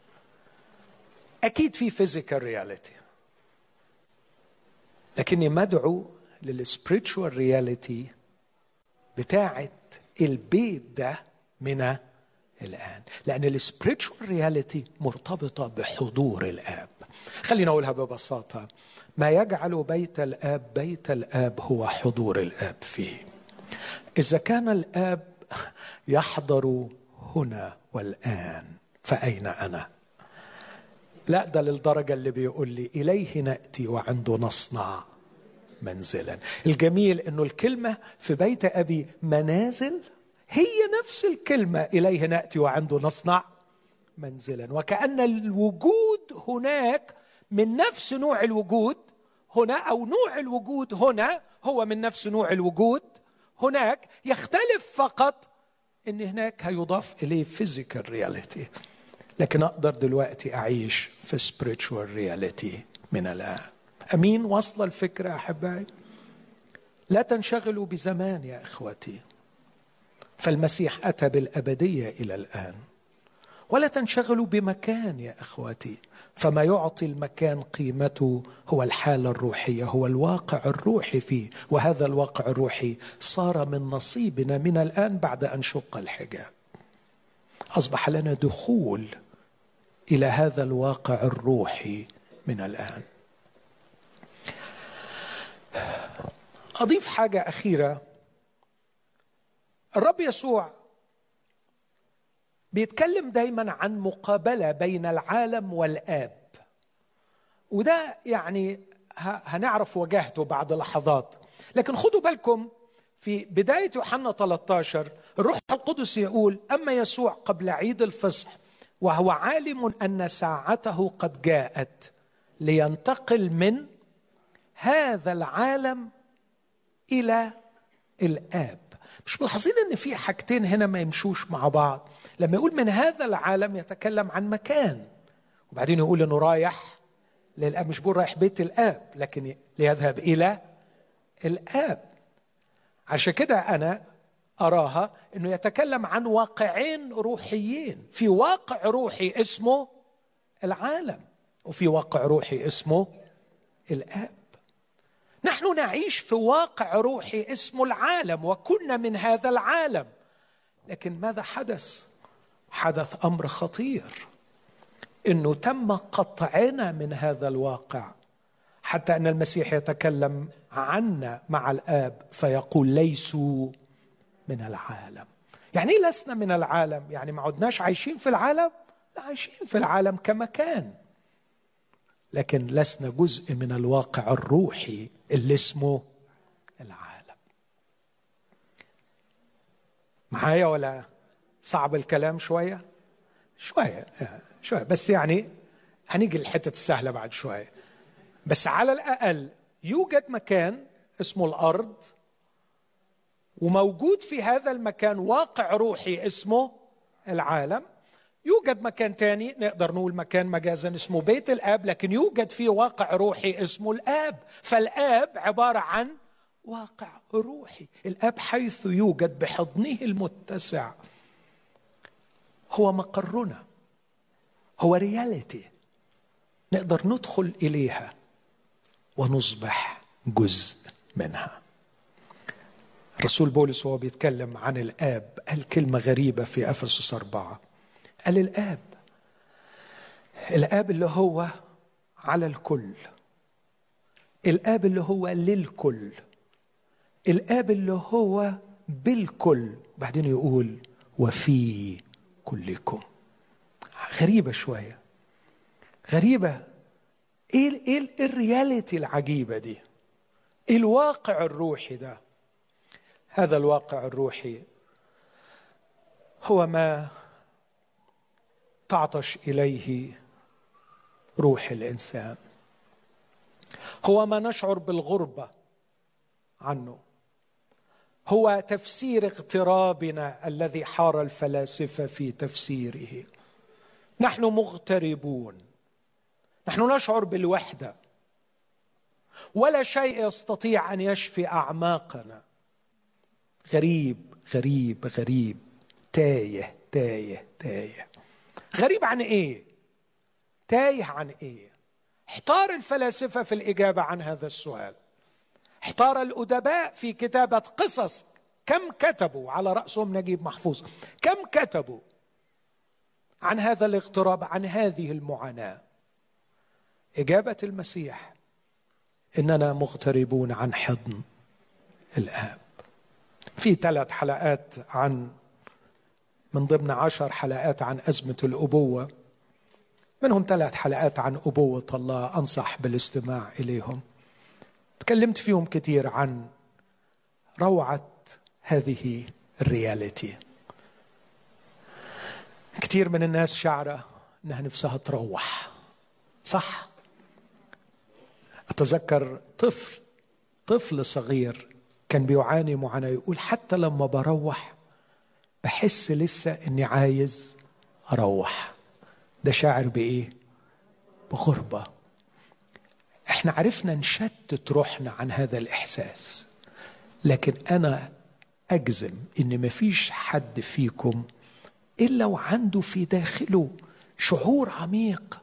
أكيد في physical reality لكني مدعو لل spiritual reality بتاعه البيت ده من الآن. لأن ال spiritual reality مرتبطة بحضور الآب. خلينا أقولها ببساطة. ما يجعل بيت الآب بيت الآب هو حضور الآب فيه. إذا كان الآب يحضر هنا والآن فأين أنا؟ لا ده للدرجة اللي بيقول لي إليه نأتي وعنده نصنع منزلا. الجميل إنه الكلمة في بيت أبي منازل هي نفس الكلمة إليه نأتي وعنده نصنع منزلا. وكأن الوجود هناك من نفس نوع الوجود هنا أو نوع الوجود هنا هو من نفس نوع الوجود هناك يختلف فقط إن هناك هيضاف إليه physical reality لكن أقدر دلوقتي أعيش في spiritual reality من الآن. أمين وصل الفكرة أحبائي؟ لا تنشغلوا بزمان يا إخوتي. فالمسيح أتى بالأبدية إلى الآن. ولا تنشغلوا بمكان يا إخوتي. فما يعطي المكان قيمته هو الحالة الروحية هو الواقع الروحي فيه. وهذا الواقع الروحي صار من نصيبنا من الآن بعد أن شق الحجاب. أصبح لنا دخول إلى هذا الواقع الروحي من الآن. أضيف حاجة أخيرة. الرب يسوع بيتكلم دايما عن مقابلة بين العالم والآب. وده يعني هنعرف وجهته بعد لحظات. لكن خدوا بالكم في بداية يوحنا 13 الروح القدس يقول أما يسوع قبل عيد الفصح وهو عالم أن ساعته قد جاءت لينتقل من هذا العالم إلى الآب. مش ملاحظين إن في حاجتين هنا ما يمشوش مع بعض؟ لما يقول من هذا العالم يتكلم عن مكان وبعدين يقول إنه رايح للآب مش بقول رايح بيت الآب لكن ليذهب إلى الآب. عشان كده أنا أراها إنه يتكلم عن واقعين روحيين. في واقع روحي اسمه العالم وفي واقع روحي اسمه الآب. نحن نعيش في واقع روحي اسمه العالم وكنا من هذا العالم. لكن ماذا حدث؟ حدث أمر خطير. إنه تم قطعنا من هذا الواقع. حتى أن المسيح يتكلم عنا مع الآب فيقول ليسوا من العالم. يعني إيه لسنا من العالم؟ يعني ما عدناش عايشين في العالم؟ لا عايشين في العالم كمكان. لكن لسنا جزء من الواقع الروحي اللي اسمه العالم. معايا ولا صعب الكلام شوية؟ شوية شوية. بس يعني هنيجي الحتة السهلة بعد شوية. بس على الأقل يوجد مكان اسمه الأرض وموجود في هذا المكان واقع روحي اسمه العالم. يوجد مكان تاني نقدر نقول مكان مجازا اسمه بيت الآب لكن يوجد فيه واقع روحي اسمه الآب. فالآب عبارة عن واقع روحي. الآب حيث يوجد بحضنه المتسع. هو مقرنا. هو رياليتي نقدر ندخل إليها ونصبح جزء منها. رسول بولس وهو بيتكلم عن الآب قال كلمة غريبة في أفسس أربعة. قال الآب الآب اللي هو على الكل. الآب اللي هو للكل. الآب اللي هو بالكل. بعدين يقول وفي كلكم. غريبة شوية. غريبة. إيه إيه الرياليتي العجيبة دي؟ الواقع الروحي ده. هذا الواقع الروحي هو ما تعطش إليه روح الإنسان. هو ما نشعر بالغربة عنه. هو تفسير اغترابنا الذي حار الفلاسفة في تفسيره. نحن مغتربون. نحن نشعر بالوحدة. ولا شيء يستطيع أن يشفي أعماقنا. غريب غريب غريب. تايه تايه تايه. غريب عن إيه؟ تايه عن إيه؟ احتار الفلاسفة في الإجابة عن هذا السؤال. احتار الأدباء في كتابة قصص كم كتبوا؟ على رأسهم نجيب محفوظ. كم كتبوا عن هذا الاغتراب عن هذه المعاناة؟ إجابة المسيح. إننا مغتربون عن حضن الآب. في ثلاث حلقات عن من ضمن عشر حلقات عن أزمة الأبوة. منهم ثلاث حلقات عن أبوة الله أنصح بالاستماع إليهم. تكلمت فيهم كثير عن روعة هذه الرياليتي. كثير من الناس شعرة انها نفسها تروح. صح. أتذكر طفل طفل صغير كان بيعاني معاناة. يقول حتى لما بروح بحس لسه إني عايز أروح. ده شاعر بإيه؟ بغربة. إحنا عرفنا نشتت روحنا عن هذا الإحساس. لكن أنا أجزم إن مفيش حد فيكم إلا وعنده في داخله شعور عميق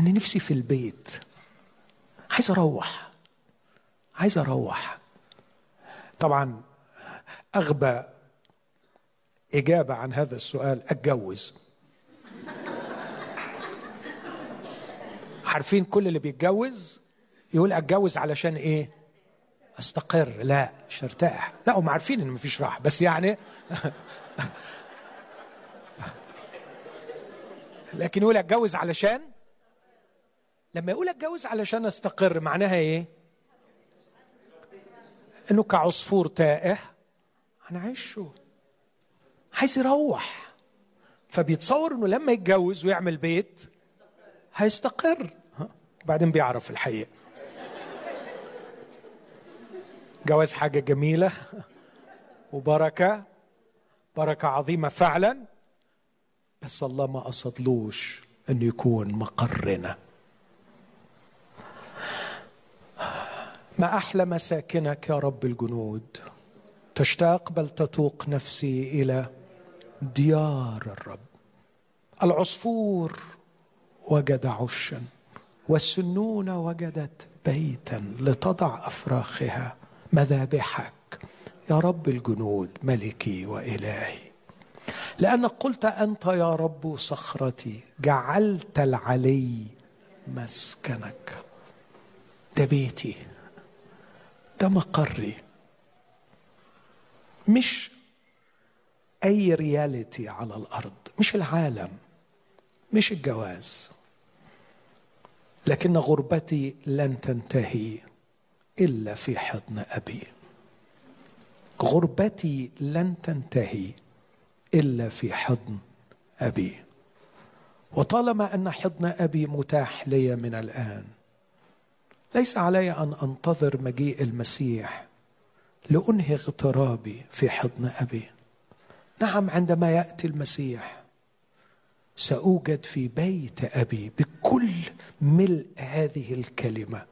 ان نفسي في البيت. عايز أروح. عايز أروح. طبعا أغبى إجابة عن هذا السؤال أتجوز. عارفين كل اللي بيتجوز؟ يقول أتجوز علشان إيه؟ أستقر. لا مش أرتاح. لا هم عارفين إن مفيش راحة بس يعني [LAUGHS] لكن يقول أتجوز علشان لما يقول أتجوز علشان أستقر معناها إيه؟ انه كعصفور تائه أنا عايشه. عايز يروح. فبيتصور إنه لما يتجوز ويعمل بيت هيستقر. وبعدين بيعرف الحقيقة. جواز حاجة جميلة وبركة بركة عظيمة فعلا. بس الله ما قصدلوش إنه يكون مقرنا. ما أحلى مساكنك يا رب الجنود؟ تشتاق بل تتوق نفسي إلى ديار الرب. العصفور وجد عشا والسنون وجدت بيتا لتضع أفراخها مذابحك. يا رب الجنود ملكي وإلهي. لانك قلت أنت يا رب صخرتي جعلت العلي مسكنك. ده بيتي. ده مقري مش أي رياليتي على الأرض مش العالم مش الجواز. لكن غربتي لن تنتهي إلا في حضن أبي. غربتي لن تنتهي إلا في حضن أبي. وطالما أن حضن أبي متاح لي من الآن ليس علي أن أنتظر مجيء المسيح لأنهي اغترابي في حضن أبي. نعم عندما يأتي المسيح سأوجد في بيت أبي بكل ملء هذه الكلمة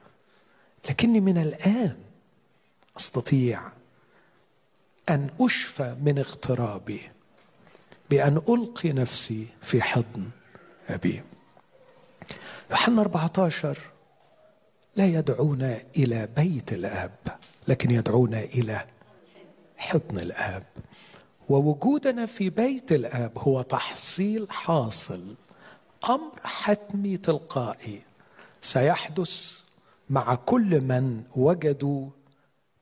لكني من الآن أستطيع أن أشفى من اغترابي بأن ألقي نفسي في حضن أبي. يوحنا 14 لا يدعونا إلى بيت الآب لكن يدعونا إلى حضن الآب. ووجودنا في بيت الآب هو تحصيل حاصل أمر حتمي تلقائي. سيحدث مع كل من وجدوا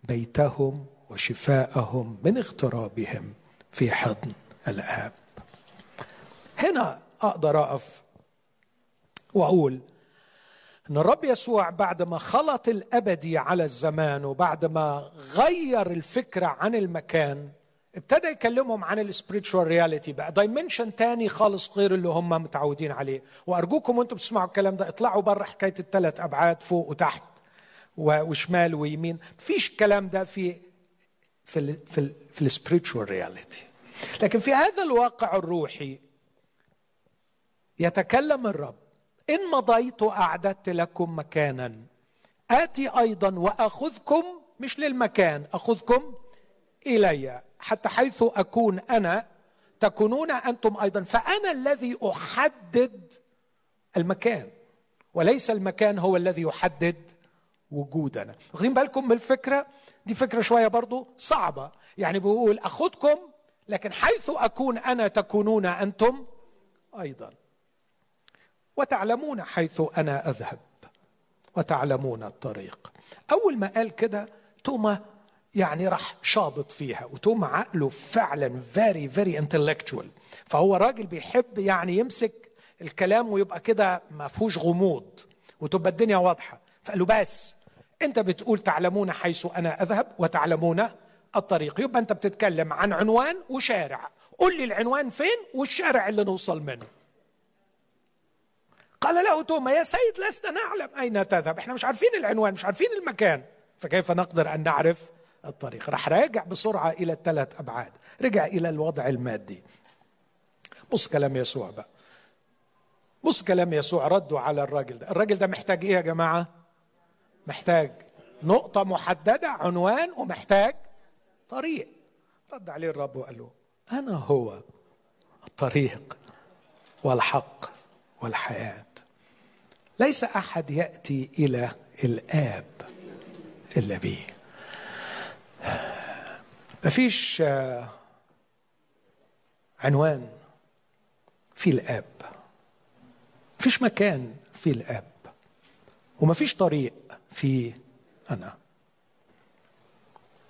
بيتهم وشفاءهم من اغترابهم في حضن الآب. هنا أقدر أقف وأقول إن الرب يسوع بعد ما خلط الابدي على الزمان وبعد ما غير الفكرة عن المكان ابتدى يكلمهم عن ال spiritual reality بقى. dimension تاني خالص غير اللي هم متعودين عليه. وأرجوكم وأنتم بتسمعوا الكلام ده اطلعوا بره حكاية الثلاث أبعاد فوق وتحت وشمال ويمين. فيش الكلام ده في في ال في ال في ال spiritual reality لكن في هذا الواقع الروحي يتكلم الرب إن مضيت أعددت لكم مكانا. آتي أيضا وأخذكم مش للمكان أخذكم إلي. حتى حيث أكون أنا تكونون أنتم أيضا. فأنا الذي أحدد المكان وليس المكان هو الذي يحدد وجودنا. واخدين بالكم من الفكرة؟ دي فكرة شوية برضو صعبة. يعني بيقول أخذكم لكن حيث أكون أنا تكونون أنتم أيضا. وتعلمون حيث أنا أذهب وتعلمون الطريق. أول ما قال كده توما يعني راح شابط فيها وتوما عقله فعلا very very intellectual فهو راجل بيحب يعني يمسك الكلام ويبقى كده ما فيهوش غموض وتبقى الدنيا واضحة. فقال له بس أنت بتقول تعلمون حيث أنا أذهب وتعلمون الطريق. يبقى أنت بتتكلم عن عنوان وشارع. قل لي العنوان فين والشارع اللي نوصل منه. قال له توما يا سيد لسنا نعلم أين تذهب. إحنا مش عارفين العنوان مش عارفين المكان. فكيف نقدر أن نعرف الطريق؟ راح راجع بسرعة إلى الثلاث أبعاد. رجع إلى الوضع المادي. بص كلام يسوع بقى. بص كلام يسوع. ردوا على الراجل ده. الراجل ده محتاج إيه يا جماعة؟ محتاج نقطة محددة عنوان ومحتاج طريق. رد عليه الرب وقال له أنا هو الطريق والحق والحياة. ليس أحد يأتي إلى الآب الا بي مفيش آه، عنوان في الآب. مفيش مكان في الآب. ومفيش طريق في أنا.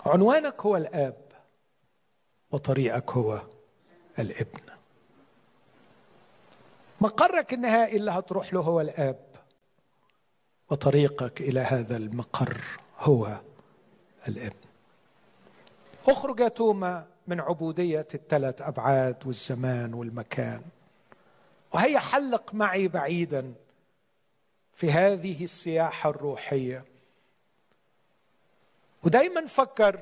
عنوانك هو الآب وطريقك هو الابن. مقرك النهائي اللي هتروح له هو الآب. وطريقك إلى هذا المقر هو الإبن. أخرج يا توما من عبودية الثلاث أبعاد والزمان والمكان وهيا حلق معي بعيدا في هذه السياحة الروحية. ودايما فكر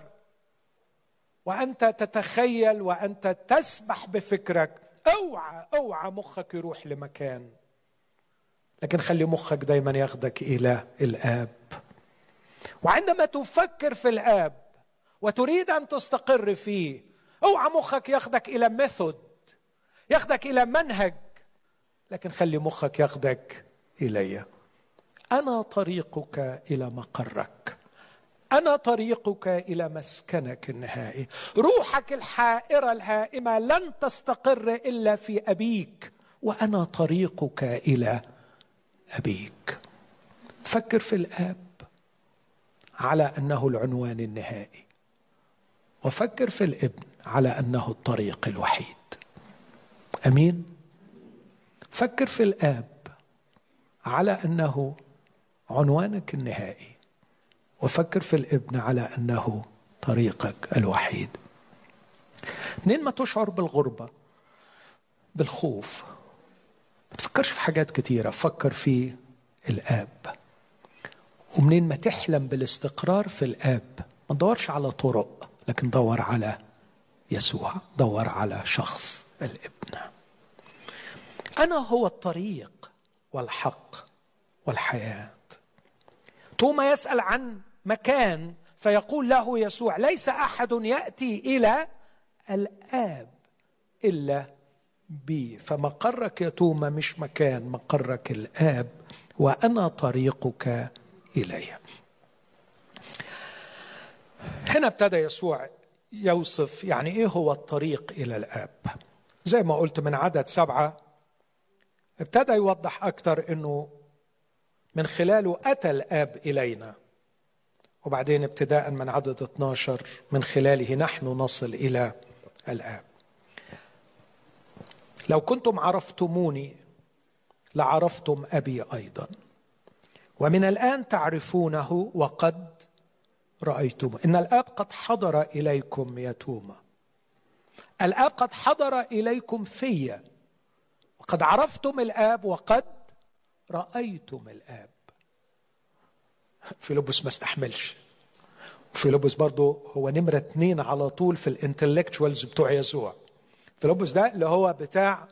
وأنت تتخيل وأنت تسبح بفكرك أوعى أوعى مخك يروح لمكان. لكن خلي مخك دايما ياخدك إلى الآب. وعندما تفكر في الآب وتريد أن تستقر فيه أوعى مخك ياخدك إلى ميثود ياخدك إلى منهج لكن خلي مخك ياخدك إلي. أنا طريقك إلى مقرك. أنا طريقك إلى مسكنك النهائي. روحك الحائرة الهائمة لن تستقر إلا في أبيك وأنا طريقك إلى أبيك. فكر في الآب على أنه العنوان النهائي وفكر في الابن على أنه الطريق الوحيد. أمين؟ فكر في الآب على أنه عنوانك النهائي وفكر في الابن على أنه طريقك الوحيد. منين ما تشعر بالغربة بالخوف ما تفكرش في حاجات كتيرة فكر في الآب. ومنين ما تحلم بالاستقرار في الآب ما تدورش على طرق لكن دور على يسوع دور على شخص الابن. أنا هو الطريق والحق والحياة. توما يسأل عن مكان فيقول له يسوع ليس أحد يأتي إلى الآب إلا بي فمقرك يا توما مش مكان مقرك الآب وأنا طريقك إلي. هنا ابتدى يسوع يوصف يعني إيه هو الطريق إلى الآب. زي ما قلت من عدد سبعة ابتدى يوضح أكثر إنه من خلاله أتى الآب إلينا. وبعدين ابتداء من عدد 12 من خلاله نحن نصل إلى الآب. لو كنتم عرفتموني لعرفتم أبي أيضا. ومن الآن تعرفونه وقد رأيتموه. إن الآب قد حضر إليكم يا توما الآب قد حضر إليكم فيا وقد عرفتم الآب وقد رأيتم الآب. فيلبس ما استحملش. فيلبس برضه هو نمرة اتنين على طول في ال intellectuals بتوع يسوع. فيلبس ده اللي هو بتاع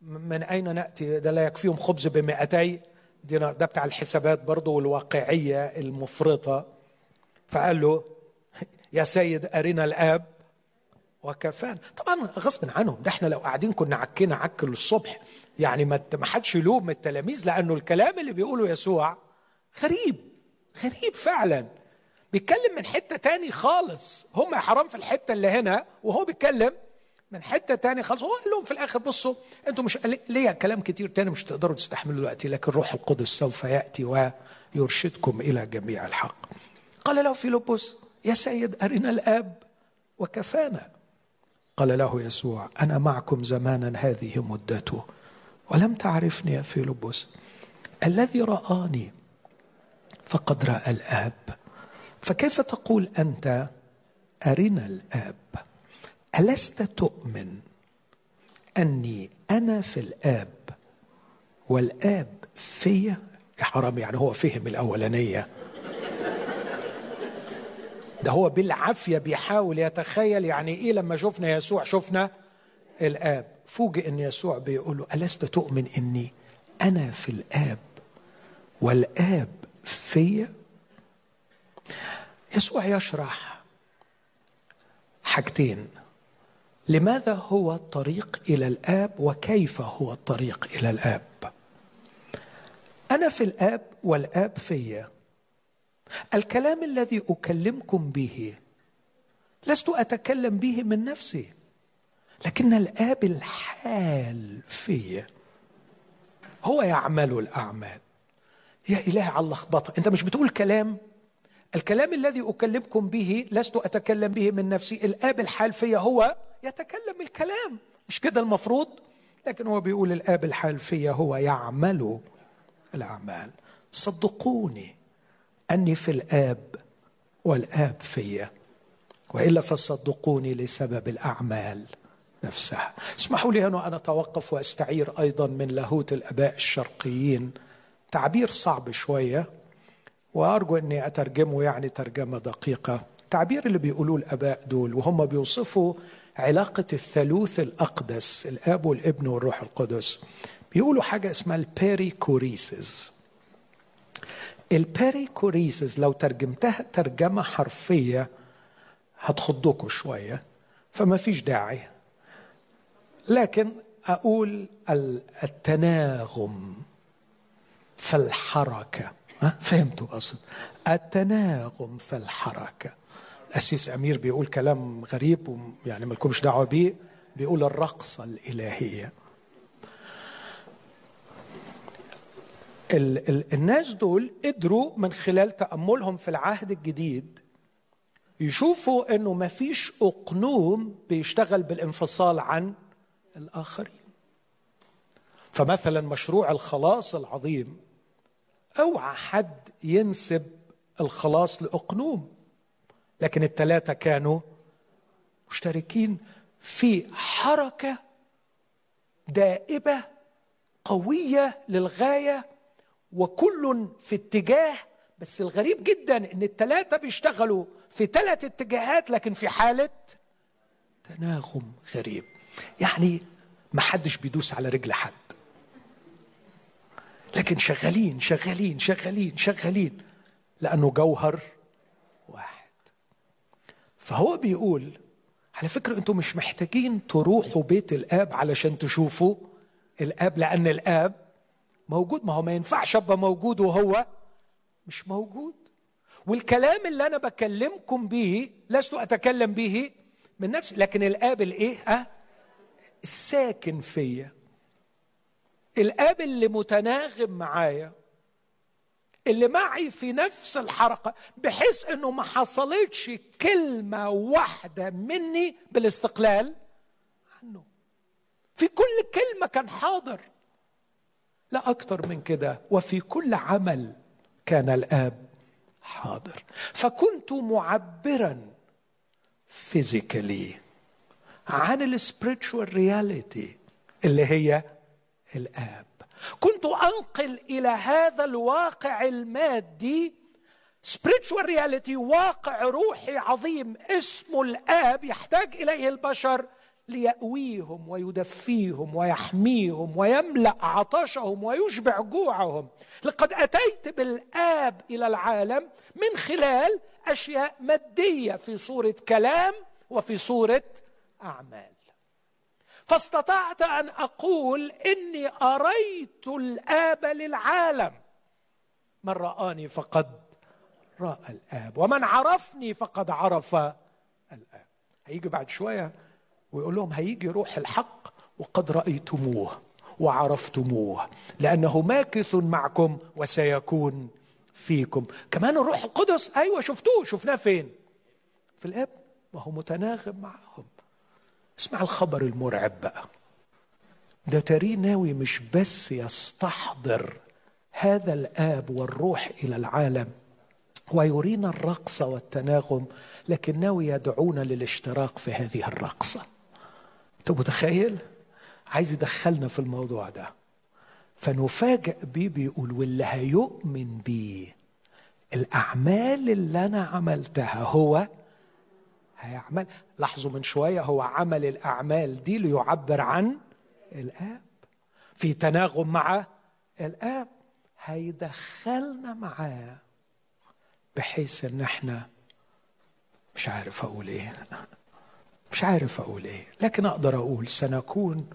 من أين نأتي؟ ده لا يكفيهم خبز بمئتي دينار. ده بتاع الحسابات برضه والواقعية المفرطة. فقال له [LAUGHS] يا سيد أرنا الآب وكفانا. طبعا غصب عنهم. ده إحنا لو قاعدين كنا عكينا عك الصبح يعني ما حدش يلوم التلاميذ لأنه الكلام اللي بيقوله يسوع غريب غريب فعلا. بيتكلم من حتة تاني خالص. هم يا حرام في الحتة اللي هنا وهو بيتكلم من حتة تاني خالص. هو قال لهم في الآخر بصوا أنتوا مش ليا كلام كتير تاني مش تقدروا تستحملوا دلوقتي لكن روح القدس سوف يأتي ويرشدكم إلى جميع الحق. قال له فيلبس يا سيد أرنا الآب وكفانا. قال له يسوع أنا معكم زمانا هذه مدته. ولم تعرفني يا فيلبس الذي رآني فقد رأى الآب. فكيف تقول أنت أرنا الآب؟ ألست تؤمن أني أنا في الآب والآب فيا؟ يا حرام يعني هو فهم الأولانية. ده هو بالعافية بيحاول يتخيل يعني إيه لما شفنا يسوع شفنا الآب. فوجئ إن يسوع بيقول له ألست تؤمن إني أنا في الآب والآب فيا؟ يسوع يشرح حاجتين. لماذا هو الطريق إلى الآب وكيف هو الطريق إلى الآب؟ أنا في الآب والآب فيا الكلام الذي أكلمكم به لست أتكلم به من نفسي لكن الآب الحال فيا هو يعمل الأعمال. يا إله على اللخبطه أنت مش بتقول كلام؟ الكلام الذي أكلمكم به لست أتكلم به من نفسي. الآب الحال فيا هو يتكلم الكلام. مش كده المفروض؟ لكن هو بيقول الآب الحال فيا هو يعمل الأعمال. صدقوني أني في الآب والآب فيا وإلا فصدقوني لسبب الأعمال نفسها. اسمحوا لي أنا أن أتوقف وأستعير أيضا من لاهوت الآباء الشرقيين. تعبير صعب شوية وأرجو أني أترجمه يعني ترجمة دقيقة. التعبير اللي بيقولوه الآباء دول وهم بيوصفوا علاقة الثالوث الأقدس الآب والابن والروح القدس. بيقولوا حاجة اسمها ال perichoresis ال perichoresis لو ترجمتها ترجمة حرفية هتخضكوا شوية فما فيش داعي. لكن أقول التناغم في الحركة. فهمتوا أقصد؟ التناغم في الحركة. الأسيس أمير بيقول كلام غريب يعني مالكمش دعوة بيه بيقول الرقصة الإلهية. ال ال الناس دول قدروا من خلال تأملهم في العهد الجديد يشوفوا إنه ما فيش أقنوم بيشتغل بالانفصال عن الآخرين. فمثلا مشروع الخلاص العظيم أوعى حد ينسب الخلاص لأقنوم. لكن الثلاثة كانوا مشتركين في حركة دائبة قوية للغاية وكل في اتجاه بس الغريب جدا إن الثلاثة بيشتغلوا في ثلاث اتجاهات لكن في حالة تناغم غريب. يعني ما حدش بيدوس على رجل حد. لكن شغالين شغالين شغالين شغالين لأنه جوهر فهو بيقول على فكرة أنتم مش محتاجين تروحوا بيت الآب علشان تشوفوا الآب لأن الآب موجود ما هو ما ينفعش أبقى موجود وهو مش موجود والكلام اللي أنا بكلمكم به لست أتكلم به من نفسي لكن الآب الإيه؟ أه؟ الساكن فيا الآب اللي متناغم معايا اللي معي في نفس الحركة بحيث إنه ما حصلتش كلمة واحدة مني بالاستقلال عنه. في كل كلمة كان حاضر. لا أكتر من كده. وفي كل عمل كان الآب حاضر. فكنت معبرا physically عن ال spiritual reality اللي هي الآب. كنت أنقل إلى هذا الواقع المادي spiritual reality واقع روحي عظيم اسمه الآب يحتاج إليه البشر ليأويهم ويدفيهم ويحميهم ويملأ عطشهم ويشبع جوعهم. لقد أتيت بالآب إلى العالم من خلال أشياء مادية في صورة كلام وفي صورة أعمال. فاستطعت أن أقول إني أريت الآب للعالم. من رآني فقد رأى الآب ومن عرفني فقد عرف الآب. هيجي بعد شوية ويقول لهم هيجي روح الحق وقد رأيتموه وعرفتموه لأنه ماكث معكم وسيكون فيكم. كمان الروح القدس أيوة شفتوه شفناه فين؟ في الآب وهو متناغم معهم. اسمع الخبر المرعب بقى. ده تري ناوي مش بس يستحضر هذا الآب والروح إلى العالم ويرينا الرقص والتناغم لكن ناوي يدعونا للاشتراك في هذه الرقصة. أنت متخيل؟ عايز يدخلنا في الموضوع ده. فنفاجئ بيه بيقول واللي هيؤمن بيه الأعمال اللي أنا عملتها هو هيعمل. لاحظوا من شوية هو عمل الأعمال دي ليعبر عن الآب. في تناغم مع الآب. هيدخلنا معاه بحيث إن إحنا مش عارف أقول إيه. مش عارف أقول إيه. لكن أقدر أقول سنكون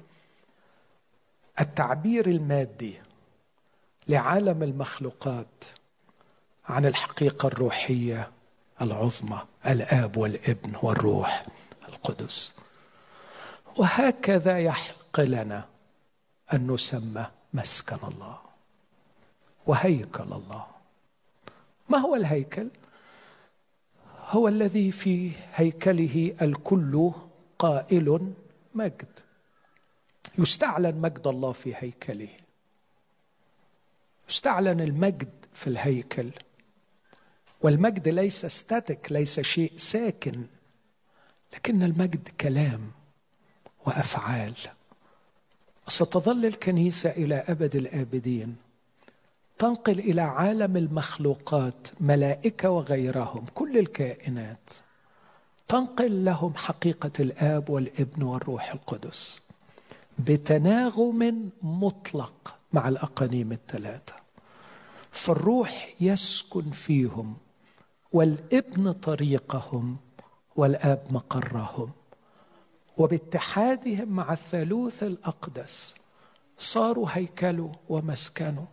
التعبير المادي لعالم المخلوقات عن الحقيقة الروحية العظمى الآب والابن والروح القدس. وهكذا يحق لنا أن نسمى مسكن الله وهيكل الله. ما هو الهيكل؟ هو الذي في هيكله الكل قائل مجد. يستعلن مجد الله في هيكله. يستعلن المجد في الهيكل. والمجد ليس ستاتيك ليس شيء ساكن لكن المجد كلام وأفعال. ستظل الكنيسة إلى أبد الآبدين. تنقل إلى عالم المخلوقات ملائكة وغيرهم كل الكائنات. تنقل لهم حقيقة الآب والابن والروح القدس. بتناغم مطلق مع الأقانيم الثلاثة. فالروح يسكن فيهم. والابن طريقهم والاب مقرهم. وباتحادهم مع الثالوث الأقدس صاروا هيكله ومسكنه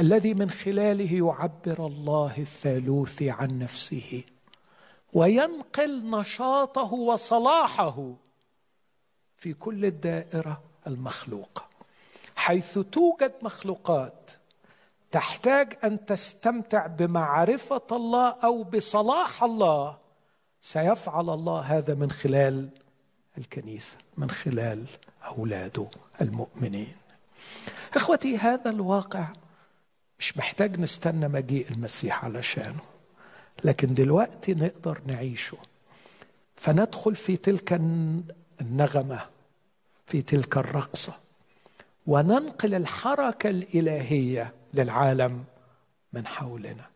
الذي من خلاله يعبر الله الثالوث عن نفسه وينقل نشاطه وصلاحه في كل الدائرة المخلوقة حيث توجد مخلوقات تحتاج أن تستمتع بمعرفة الله أو بصلاح الله. سيفعل الله هذا من خلال الكنيسة من خلال اولاده المؤمنين. إخوتي هذا الواقع مش محتاج نستنى مجيء المسيح علشانه لكن دلوقتي نقدر نعيشه. فندخل في تلك النغمة في تلك الرقصة وننقل الحركة الإلهية للعالم من حولنا.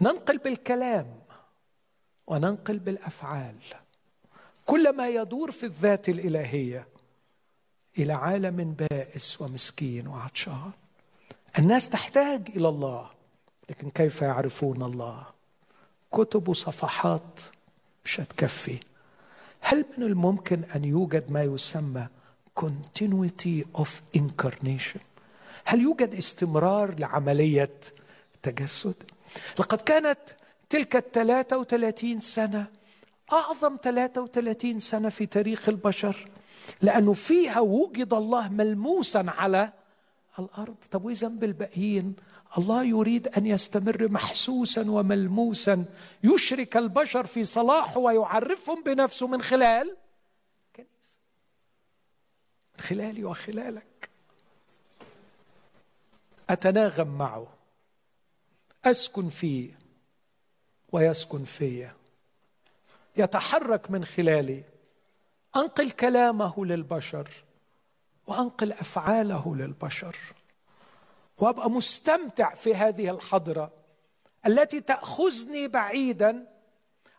ننقل بالكلام وننقل بالأفعال. كل ما يدور في الذات الإلهية إلى عالم بائس ومسكين وعطشان. الناس تحتاج إلى الله لكن كيف يعرفون الله؟ كتب وصفحات مش هتكفي هل من الممكن أن يوجد ما يسمى continuity of incarnation هل يوجد استمرار لعملية التجسد؟ لقد كانت تلك الثلاثة وثلاثين سنة أعظم ثلاثة وثلاثين سنة في تاريخ البشر لأنه فيها وجد الله ملموسا على الأرض. طب وإذا بالباقيين؟ الله يريد أن يستمر محسوسا وملموسا يشرك البشر في صلاحه ويعرفهم بنفسه من خلال كنيسة خلالي وخلالك. أتناغم معه. أسكن فيه ويسكن في. يتحرك من خلالي. أنقل كلامه للبشر وأنقل أفعاله للبشر. وأبقى مستمتع في هذه الحضرة التي تأخذني بعيدا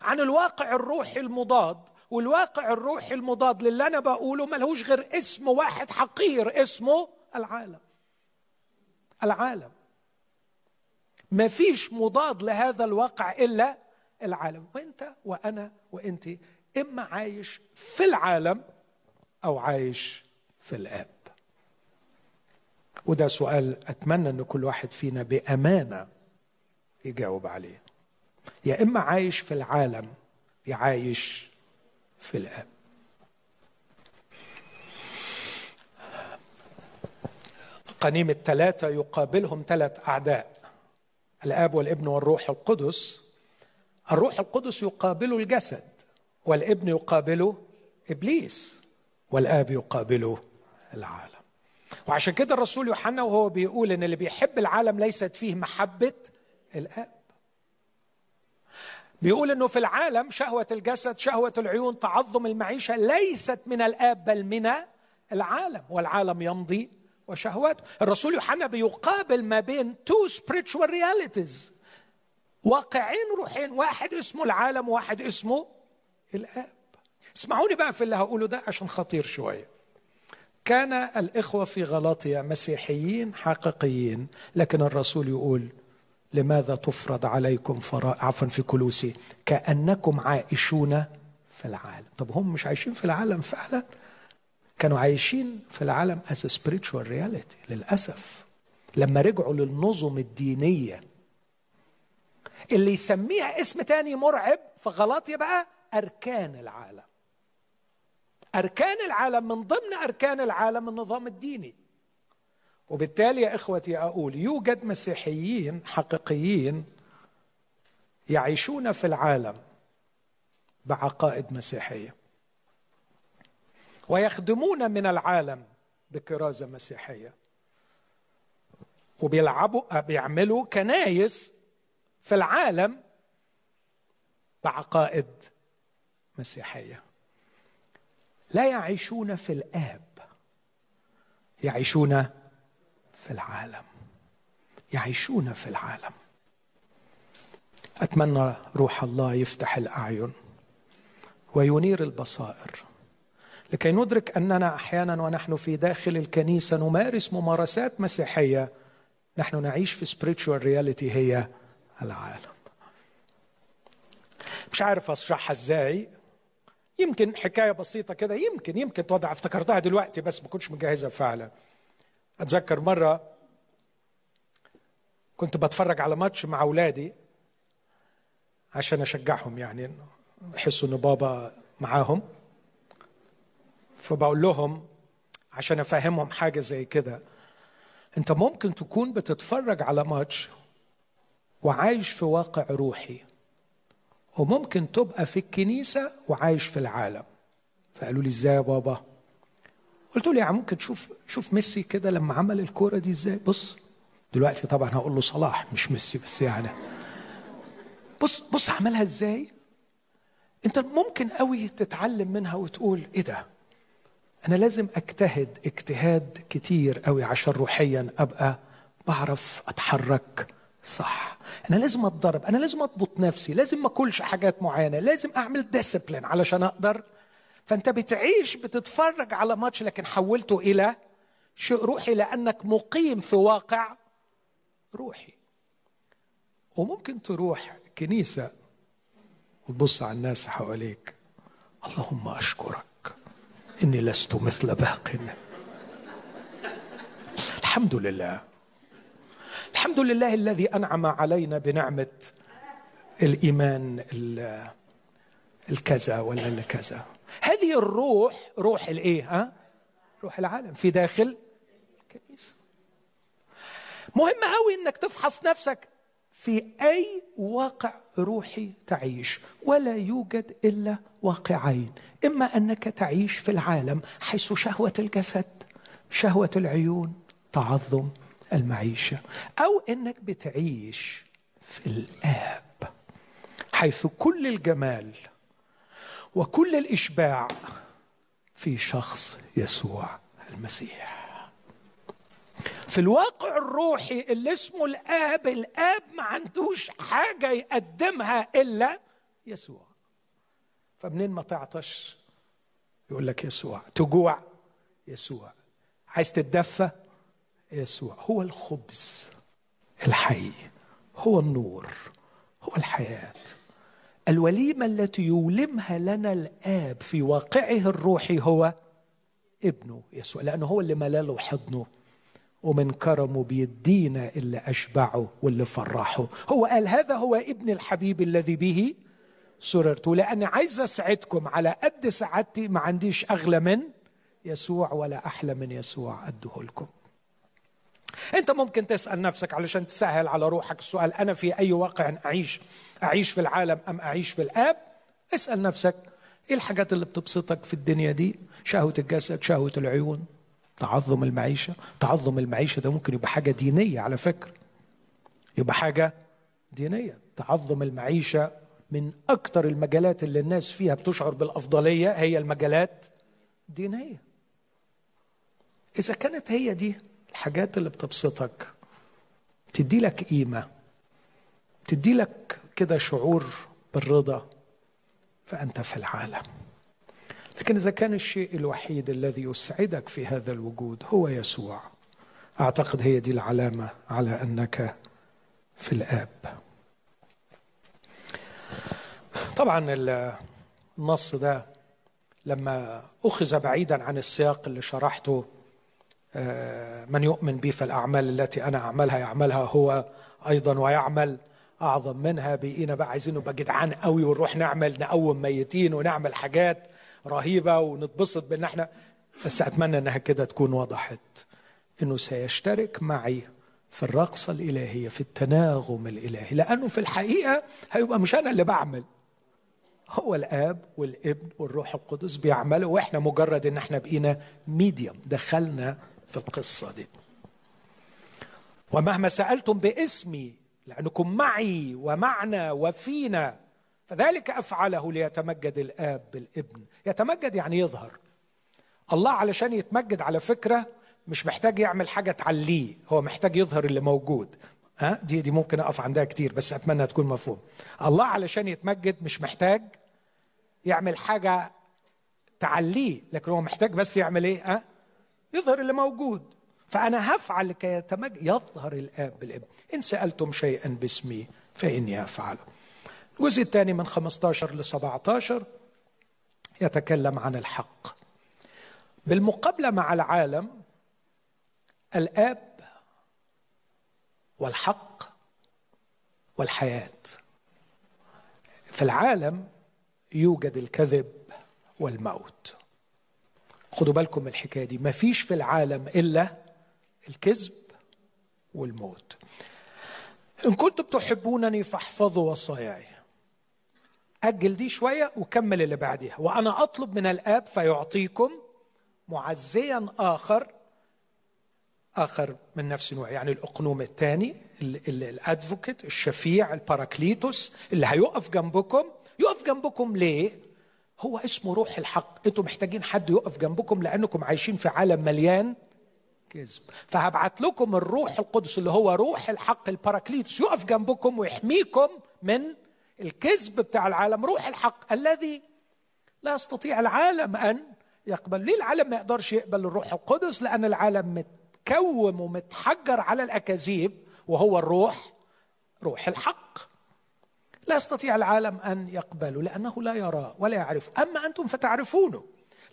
عن الواقع الروحي المضاد. والواقع الروحي المضاد للي أنا بقوله ملهوش غير اسم واحد حقير اسمه العالم. العالم. ما فيش مضاد لهذا الواقع إلا العالم. وأنت وأنا وأنت إما عايش في العالم أو عايش في الآب. وده سؤال أتمنى إن كل واحد فينا بأمانة يجاوب عليه. يا إما عايش في العالم يا عايش في الآب. قنيم الثلاثة يقابلهم ثلاث أعداء الآب والابن والروح القدس. الروح القدس يقابل الجسد والابن يقابله إبليس والآب يقابله العالم. وعشان كده الرسول يوحنا وهو بيقول إن اللي بيحب العالم ليست فيه محبة الآب. بيقول إنه في العالم شهوة الجسد شهوة العيون تعظم المعيشة ليست من الآب بل من العالم والعالم يمضي وشهواته الرسول يوحنا بيقابل ما بين تو spiritual realities. واقعين روحين. واحد اسمه العالم وواحد اسمه الآب. اسمعوني بقى في اللي هقوله ده عشان خطير شوية. كان الإخوة في غلاطيا مسيحيين حقيقيين. لكن الرسول يقول لماذا تفرض عليكم فراء عفوا في كلوسي. كأنكم عائشون في العالم. طب هم مش عايشين في العالم فعلا؟ كانوا عايشين في العالم as a spiritual reality للأسف. لما رجعوا للنظم الدينية. اللي يسميها اسم تاني مرعب في غلاطيا بقى أركان العالم. أركان العالم من ضمن أركان العالم النظام الديني. وبالتالي يا إخوتي أقول يوجد مسيحيين حقيقيين يعيشون في العالم بعقائد مسيحية. ويخدمون من العالم بكرازة مسيحية. وبيلعبوا بيعملوا كنايس في العالم بعقائد مسيحية. لا يعيشون في الآب يعيشون في العالم يعيشون في العالم. أتمنى روح الله يفتح الأعين وينير البصائر. لكي ندرك أننا أحيانا ونحن في داخل الكنيسة نمارس ممارسات مسيحية نحن نعيش في spiritual reality هي العالم. مش عارف أشرحها إزاي. يمكن حكاية بسيطة كده يمكن يمكن توضع افتكرتها دلوقتي بس ما كنتش مجهزها فعلا. أتذكر مرة كنت بتفرج على ماتش مع أولادي عشان أشجعهم يعني يحسوا إن بابا معاهم. فبقول لهم عشان أفهمهم حاجة زي كده أنت ممكن تكون بتتفرج على ماتش وعايش في واقع روحي وممكن تبقى في الكنيسة وعايش في العالم. فقالوا لي إزاي يا بابا؟ قلت له يعني ممكن تشوف شوف ميسي كده لما عمل الكورة دي إزاي؟ بص دلوقتي طبعا هقول له صلاح مش ميسي بس يعني. بص بص عملها إزاي؟ أنت ممكن قوي تتعلم منها وتقول إيه ده؟ أنا لازم أجتهد اجتهاد كتير قوي عشان روحيا أبقى بعرف أتحرك صح. أنا لازم اتدرب أنا لازم أضبط نفسي لازم ما أكلش حاجات معينة لازم أعمل ديسيبلين علشان أقدر. فأنت بتعيش بتتفرج على ماتش لكن حولته إلى شيء روحي لأنك مقيم في واقع روحي. وممكن تروح كنيسة وتبص على الناس حواليك. اللهم أشكرك. إني لست مثل باق. الحمد لله. الحمد لله الذي أنعم علينا بنعمة الإيمان الكذا ولا الكذا هذه الروح روح الايه ها؟ روح العالم في داخل الكنيسة. مهم قوي إنك تفحص نفسك في أي واقع روحي تعيش ولا يوجد إلا واقعين. إما أنك تعيش في العالم حيث شهوة الجسد شهوة العيون تعظم المعيشة أو إنك بتعيش في الآب حيث كل الجمال وكل الإشباع في شخص يسوع المسيح. في الواقع الروحي اللي اسمه الآب الآب ما عندوش حاجة يقدمها إلا يسوع. فمنين ما تعطش يقول لك يسوع؟ تجوع يسوع. عايز تتدفى؟ يسوع. هو الخبز الحي هو النور هو الحياة. الوليمة التي يولمها لنا الآب في واقعه الروحي هو ابنه يسوع لأنه هو اللي ملاله حضنه. ومن كرمه بيدينا اللي أشبعه واللي فرحه. هو قال هذا هو ابن الحبيب الذي به سررت. لأني عايز أسعدكم على قد سعادتي ما عنديش أغلى من يسوع ولا أحلى من يسوع أده لكم. أنت ممكن تسأل نفسك علشان تسهل على روحك السؤال أنا في أي واقع أعيش؟ أعيش في العالم أم أعيش في الآب؟ اسأل نفسك إيه الحاجات اللي بتبسطك في الدنيا دي؟ شهوة الجسد شهوة العيون. تعظم المعيشة. تعظم المعيشة ده ممكن يبقى حاجة دينية على فكرة. يبقى حاجة دينية. تعظم المعيشة من أكثر المجالات اللي الناس فيها بتشعر بالأفضلية هي المجالات الدينية إذا كانت هي دي الحاجات اللي بتبسطك تدي لك قيمة تدي لك كده شعور بالرضا فأنت في العالم. لكن إذا كان الشيء الوحيد الذي يسعدك في هذا الوجود هو يسوع أعتقد هي دي العلامة على أنك في الآب. طبعا النص ده لما أخذ بعيدا عن السياق اللي شرحته آه، من يؤمن بي فالأعمال التي أنا أعملها يعملها هو أيضا ويعمل أعظم منها بقينا بقى عايزين نبقى جدعان قوي ونروح نعمل نقوم ميتين ونعمل حاجات. رهيبة ونتبسط بأن إحنا بس أتمنى إنها كده تكون وضحت إنه سيشترك معي في الرقصه الالهيه في التناغم الإلهي لأنه في الحقيقة هيبقى مش أنا اللي بعمل هو الآب والابن والروح القدس بيعملوا وإحنا مجرد إن إحنا بقينا ميديوم دخلنا في القصة دي. ومهما سألتم باسمي لأنكم معي ومعنا وفينا فذلك أفعله ليتمجد الآب بالابن. يتمجد يعني يظهر. الله علشان يتمجد على فكرة مش محتاج يعمل حاجة تعليه. هو محتاج يظهر اللي موجود. ها؟ دي دي ممكن أقف عندها كتير بس أتمنى تكون مفهوم. الله علشان يتمجد مش محتاج يعمل حاجة تعليه لكن هو محتاج بس يعمل إيه؟ ها؟ يظهر اللي موجود. فأنا هفعل لكي يتمجد يظهر الآب بالابن. إن سألتم شيئا باسمي فإني أفعله. الجزء الثاني من 15 ل 17 يتكلم عن الحق. بالمقابلة مع العالم الآب والحق والحياة. في العالم يوجد الكذب والموت. خدوا بالكم من الحكاية دي. ما فيش في العالم إلا الكذب والموت. إن كنتم تحبونني فاحفظوا وصاياي. أجل دي شوية وكمل اللي بعديها. وأنا أطلب من الآب فيعطيكم معزيا آخر آخر من نفس النوع يعني الأقنوم الثاني ال advocate الشفيع ال Paraclētos اللي هيقف جنبكم. يقف جنبكم ليه؟ هو اسمه روح الحق. أنتم محتاجين حد يقف جنبكم لأنكم عايشين في عالم مليان كذب. فهبعت لكم الروح القدس اللي هو روح الحق ال Paraclētos. يقف جنبكم ويحميكم من الكذب بتاع العالم روح الحق. الذي لا يستطيع العالم أن يقبل. ليه العالم ما يقدرش يقبل الروح القدس؟ لأن العالم متكوم ومتحجر على الأكاذيب وهو الروح روح الحق. لا يستطيع العالم أن يقبله لأنه لا يرى ولا يعرف. أما أنتم فتعرفونه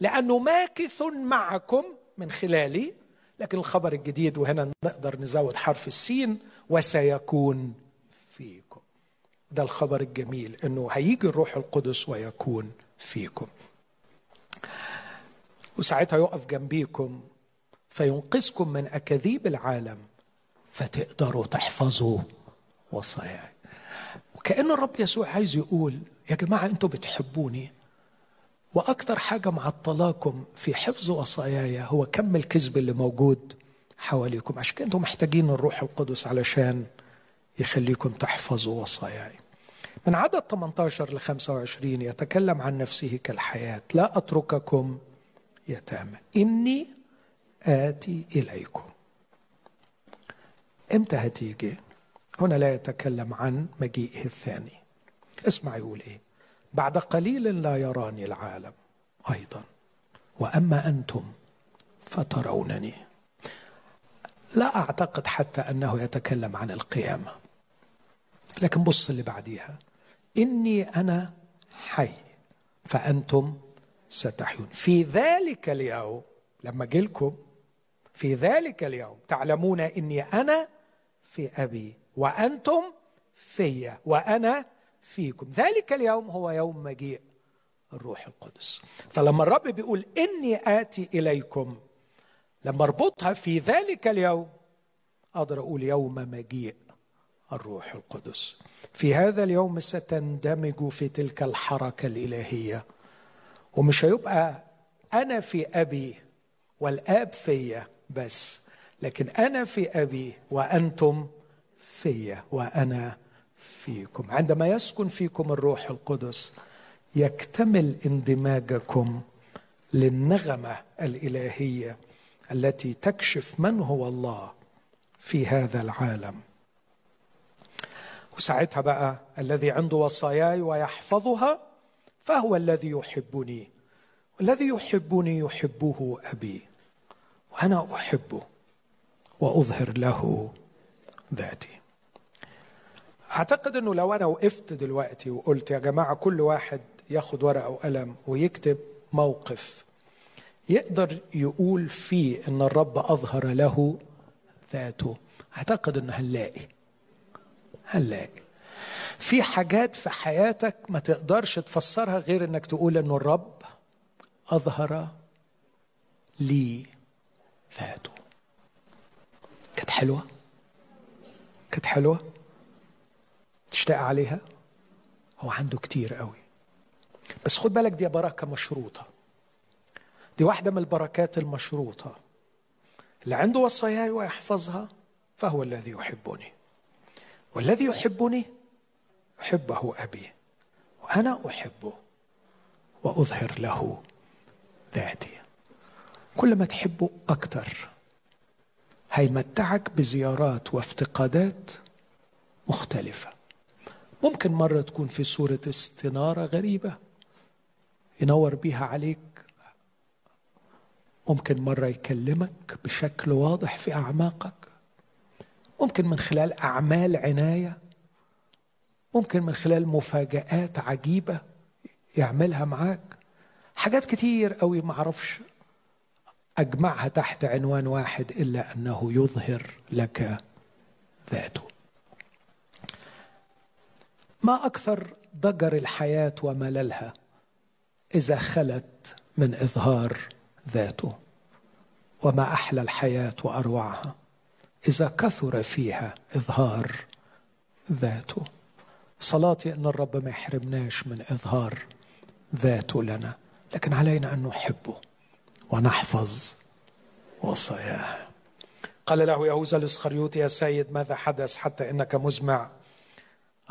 لأنه ماكث معكم من خلالي. لكن الخبر الجديد وهنا نقدر نزود حرف السين وسيكون فيكم ده الخبر الجميل إنه هيجي الروح القدس ويكون فيكم. وساعتها يقف جنبيكم فينقذكم من أكاذيب العالم فتقدروا تحفظوا وصاياي. وكأن الرب يسوع عايز يقول يا جماعة أنتوا بتحبوني؟ وأكتر حاجة معطلاكم في حفظ وصاياي هو كم الكذب اللي موجود حواليكم. عشان كده أنتوا محتاجين الروح القدس علشان يخليكم تحفظوا وصاياي. من عدد 18 ل 25 يتكلم عن نفسه كالحياة. لا أترككم يتامى. إني آتي إليكم. إمتى هتيجي؟ هنا لا يتكلم عن مجيئه الثاني. اسمع يقول إيه بعد قليل لا يراني العالم أيضا. وأما أنتم فترونني. لا أعتقد حتى أنه يتكلم عن القيامة. لكن بص اللي بعديها. إني أنا حي فأنتم ستحيون. في ذلك اليوم لما جيلكم في ذلك اليوم تعلمون إني أنا في أبي وأنتم في وأنا فيكم. ذلك اليوم هو يوم مجيء الروح القدس. فلما الرب بيقول إني آتي إليكم لما أربطها في ذلك اليوم أقدر أقول يوم مجيء الروح القدس. في هذا اليوم ستندمج في تلك الحركة الإلهية. ومش هيبقى أنا في أبي والآب فيا بس لكن أنا في أبي وأنتم في وأنا فيكم. عندما يسكن فيكم الروح القدس يكتمل اندماجكم للنغمة الإلهية التي تكشف من هو الله في هذا العالم. وساعتها بقى الذي عنده وصاياي ويحفظها فهو الذي يحبني. والذي يحبني يحبه أبي وأنا أحبه وأظهر له ذاتي. أعتقد إنه لو أنا وقفت دلوقتي وقلت يا جماعة كل واحد ياخد ورقة وقلم ويكتب موقف يقدر يقول فيه إن الرب أظهر له ذاته أعتقد إنه هنلاقي. هنلاقي في حاجات في حياتك ما تقدرش تفسرها غير إنك تقول إنه الرب أظهر لي ذاته. كانت حلوة؟ كانت حلوة؟ تشتاق عليها؟ هو عنده كتير قوي. بس خد بالك دي بركة مشروطة. دي واحدة من البركات المشروطة. اللي عنده وصاياي ويحفظها فهو الذي يحبني. والذي يحبني؟ يحبه أبي وأنا أحبه وأظهر له ذاتي. كل ما تحبه أكتر هيمتعك بزيارات وافتقادات مختلفة. ممكن مرة تكون في صورة استنارة غريبة ينور بيها عليك. ممكن مرة يكلمك بشكل واضح في أعماقك. ممكن من خلال أعمال عناية ممكن من خلال مفاجآت عجيبة يعملها معاك. حاجات كتير قوي ما أعرفش أجمعها تحت عنوان واحد إلا أنه يظهر لك ذاته. ما أكثر ضجر الحياة ومللها إذا خلت من إظهار ذاته؟ وما أحلى الحياة وأروعها؟ إذا كثر فيها إظهار ذاته. صلاتي أن الرب ما يحرمناش من إظهار ذاته لنا لكن علينا أن نحبه ونحفظ وصاياه. قال له يهوذا الإسخريوطي يا سيد ماذا حدث حتى إنك مزمع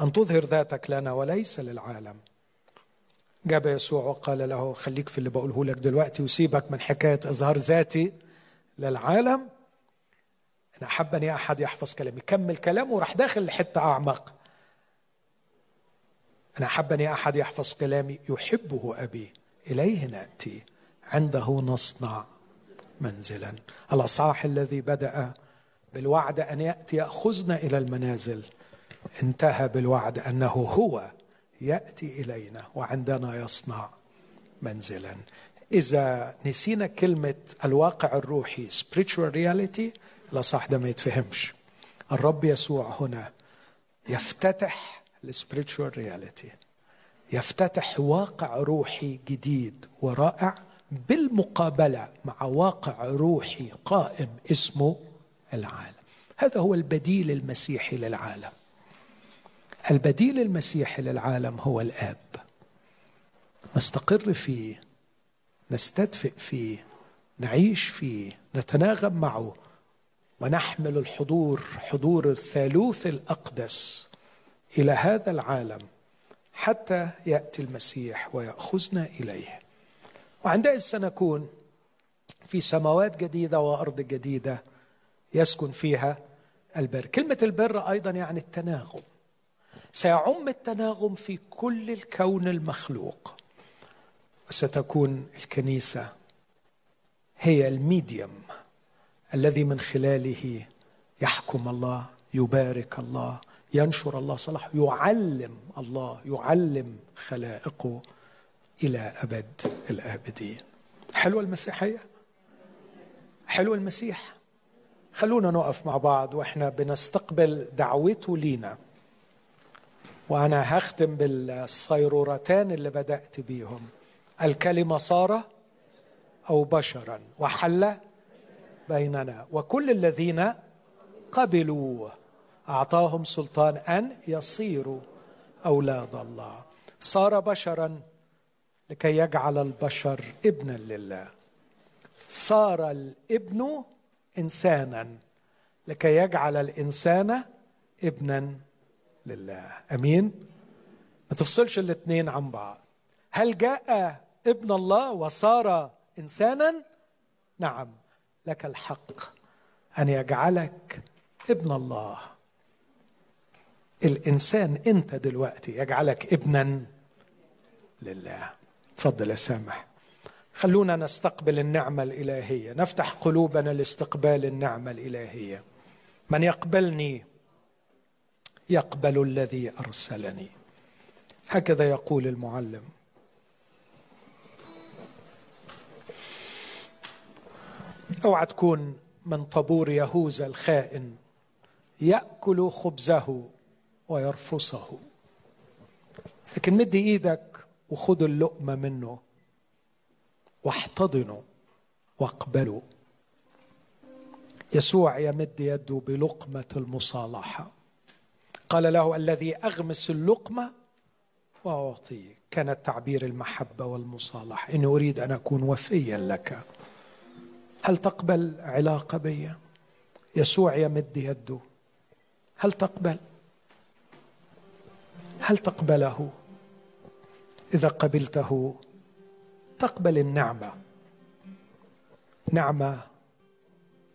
أن تظهر ذاتك لنا وليس للعالم؟ جاب يسوع وقال له خليك في اللي بقوله لك دلوقتي وسيبك من حكاية إظهار ذاتي للعالم. أن احبني أحد يحفظ كلامي. كمل كلامه وراح داخل لحتة أعمق. أن احبني أحد يحفظ كلامي. يحبه أبي. إليه نأتي. عنده نصنع منزلا. الاصحاح الذي بدأ بالوعد أن يأتي. ياخذنا إلى المنازل. انتهى بالوعد أنه هو يأتي إلينا وعندنا يصنع منزلا. إذا نسينا كلمة الواقع الروحي spiritual reality لا صح ده ما يتفهمش. الرب يسوع هنا يفتتح ال spiritual reality يفتتح واقع روحي جديد ورائع بالمقابلة مع واقع روحي قائم اسمه العالم. هذا هو البديل المسيحي للعالم. البديل المسيحي للعالم هو الآب. نستقر فيه نستدفئ فيه نعيش فيه نتناغم معه ونحمل الحضور حضور الثالوث الأقدس إلى هذا العالم حتى يأتي المسيح ويأخذنا إليه. وعندئذ سنكون في سماوات جديدة وأرض جديدة يسكن فيها البر. كلمة البر أيضا يعني التناغم. سيعم التناغم في كل الكون المخلوق. وستكون الكنيسة هي الميديم. الذي من خلاله يحكم الله يبارك الله ينشر الله صلاح يعلم الله يعلم خلائقه إلى أبد الآبدين. حلوة المسيحية؟ حلو المسيح؟ خلونا نقف مع بعض وإحنا بنستقبل دعوته لينا. وأنا هختم بالصيرورتان اللي بدأت بيهم. الكلمة صار أو بشرا وحل بيننا. وكل الذين قبلوا أعطاهم سلطان أن يصيروا أولاد الله. صار بشرا لكي يجعل البشر ابنا لله. صار الابن انسانا لكي يجعل الإنسان ابنا لله. أمين؟ ما تفصلش الاثنين عن بعض. هل جاء ابن الله وصار انسانا؟ نعم. لك الحق أن يجعلك ابن الله. الإنسان أنت دلوقتي يجعلك ابنا لله. تفضل يا سامح. خلونا نستقبل النعمة الإلهية. نفتح قلوبنا لاستقبال النعمة الإلهية. من يقبلني يقبل الذي أرسلني. هكذا يقول المعلم. أوعى تكون من طابور يهوذا الخائن يأكل خبزه ويرفصه. لكن مد إيدك وخد اللقمة منه واحتضنه واقبله. يسوع يمد يده بلقمة المصالحة. قال له الذي أغمس اللقمة واعطيه كان تعبير المحبة والمصالحة. إني أريد أن أكون وفيا لك. هل تقبل علاقة بي؟ يسوع يمد يده. هل تقبل؟ هل تقبله؟ إذا قبلته تقبل النعمة. نعمة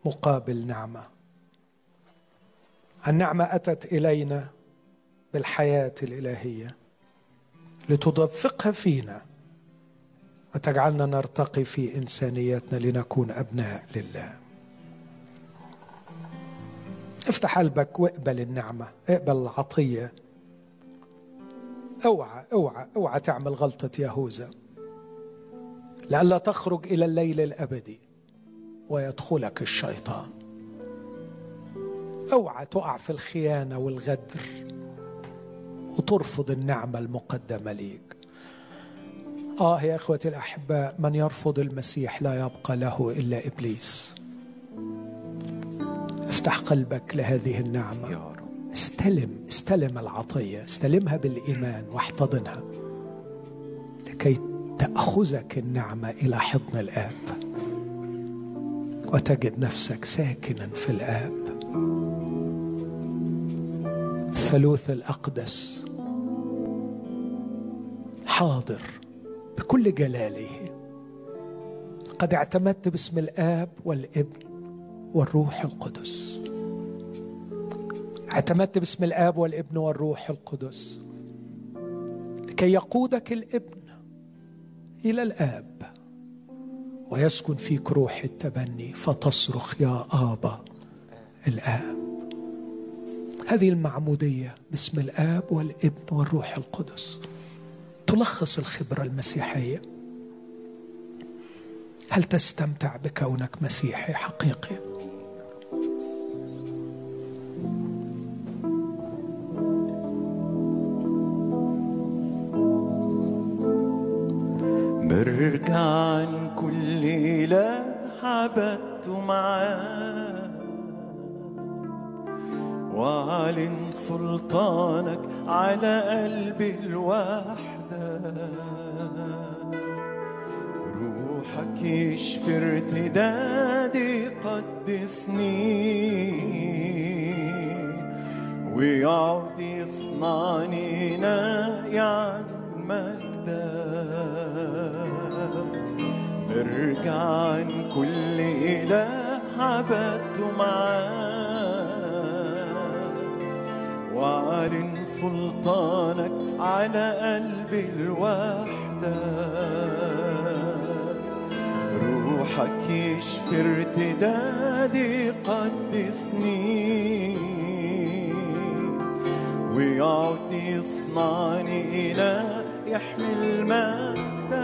مقابل نعمة. النعمة أتت إلينا بالحياة الإلهية لتدفقها فينا. وتجعلنا نرتقي في انسانيتنا لنكون أبناء لله. افتح قلبك واقبل النعمة اقبل العطية. اوعى اوعى اوعى تعمل غلطة يهوذا. لئلا تخرج إلى الليل الأبدي ويدخلك الشيطان. اوعى تقع في الخيانة والغدر وترفض النعمة المقدمة ليك. آه يا إخوتي الاحباء من يرفض المسيح لا يبقى له إلا إبليس. افتح قلبك لهذه النعمة. يا رب. استلم استلم العطية استلمها بالإيمان واحتضنها لكي تأخذك النعمة إلى حضن الآب. وتجد نفسك ساكنا في الآب. الثالوث الأقدس. حاضر. بكل جلاله. قد اعتمدت باسم الآب والابن والروح القدس. اعتمدت باسم الآب والابن والروح القدس. لكي يقودك الابن إلى الآب ويسكن فيك روح التبني فتصرخ يا ابا الآب. هذه المعمودية باسم الآب والابن والروح القدس. تلخص الخبرة المسيحية. هل تستمتع بكونك مسيحي حقيقي؟ برجع عن كل إله عبدت معاه واعلن سلطانك على قلبي الواحد روحك يشفي ارتدادي قدسني. ويعود يصنعني ناي عن مجدك برجع عن كل إله عبدته معاه وأعلن سلطانك على قلبي الوحدة. روحك يشفي ارتدادي قدسني ويعود يصنعني إلى يحمل مجدك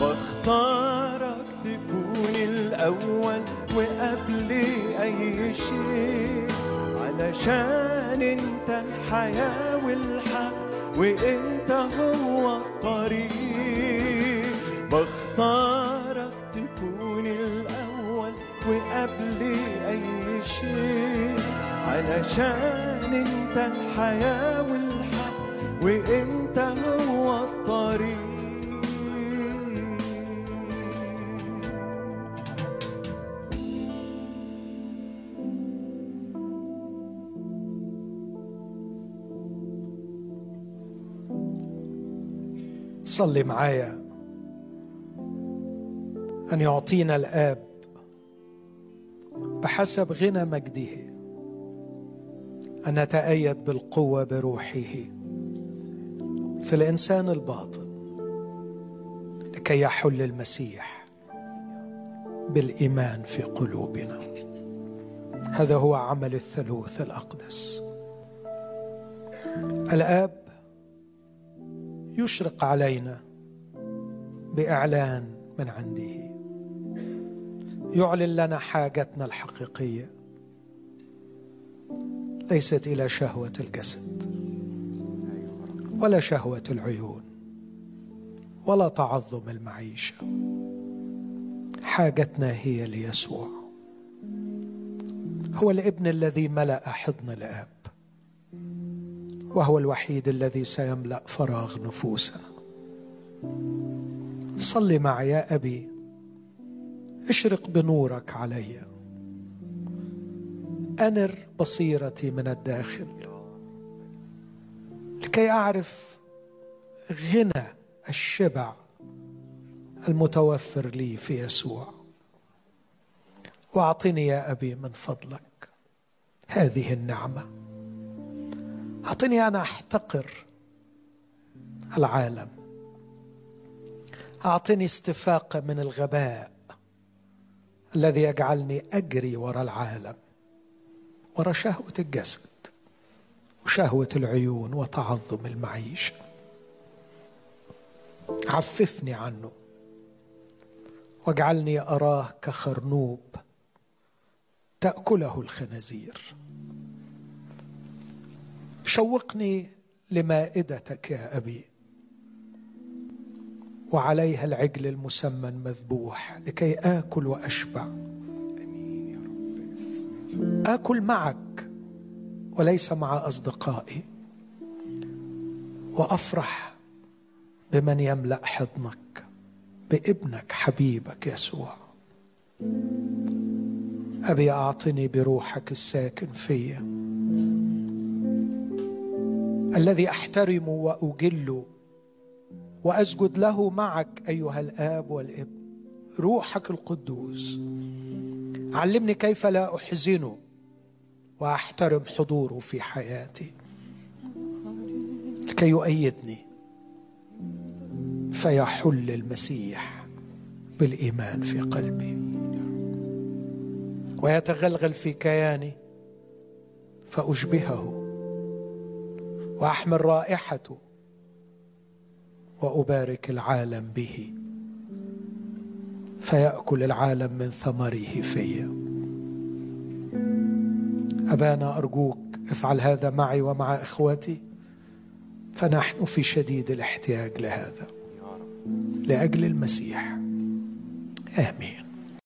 بختارك تكون الأول وقبل أي شيء. علشان أنت الحياة والحق وإنت هو الطريق. علشان انت الحياة والحق وانت هو الطريق. صلي معايا. أن يعطينا الآب بحسب غنى مجده. أن نتايد بالقوة بروحه في الإنسان الباطن لكي يحل المسيح بالإيمان في قلوبنا. هذا هو عمل الثالوث الأقدس. الآب يشرق علينا بإعلان من عنده. يعلن لنا حاجتنا الحقيقية. ليست إلى شهوة الجسد ولا شهوة العيون ولا تعظم المعيشة. حاجتنا هي ليسوع هو الابن الذي ملأ حضن الآب وهو الوحيد الذي سيملأ فراغ نفوسنا. صل معي يا أبي اشرق بنورك علي. أنر بصيرتي من الداخل. لكي أعرف غنى الشبع المتوفر لي في يسوع. وأعطني يا أبي من فضلك هذه النعمة. أعطني أنا أحتقر العالم. أعطني استفاقه من الغباء الذي يجعلني أجري وراء العالم. وراء شهوة الجسد وشهوة العيون وتعظم المعيشة. عففني عنه واجعلني أراه كخرنوب تأكله الخنازير. شوقني لمائدتك يا أبي وعليها العجل المسمى مذبوح لكي آكل وأشبع. آكل معك وليس مع أصدقائي وأفرح بمن يملأ حضنك بابنك حبيبك يسوع. أبي أعطني بروحك الساكن فيا الذي أحترم وأجل وأسجد له معك أيها الآب والابن روحك القدوس. علمني كيف لا احزنه وأحترم حضوره في حياتي. لكي يؤيدني فيحل المسيح بالإيمان في قلبي. ويتغلغل في كياني فأشبهه وأحمل رائحته وأبارك العالم به. فيأكل العالم من ثمره في أبانا أرجوك افعل هذا معي ومع اخوتي فنحن في شديد الاحتياج لهذا لأجل المسيح. آمين.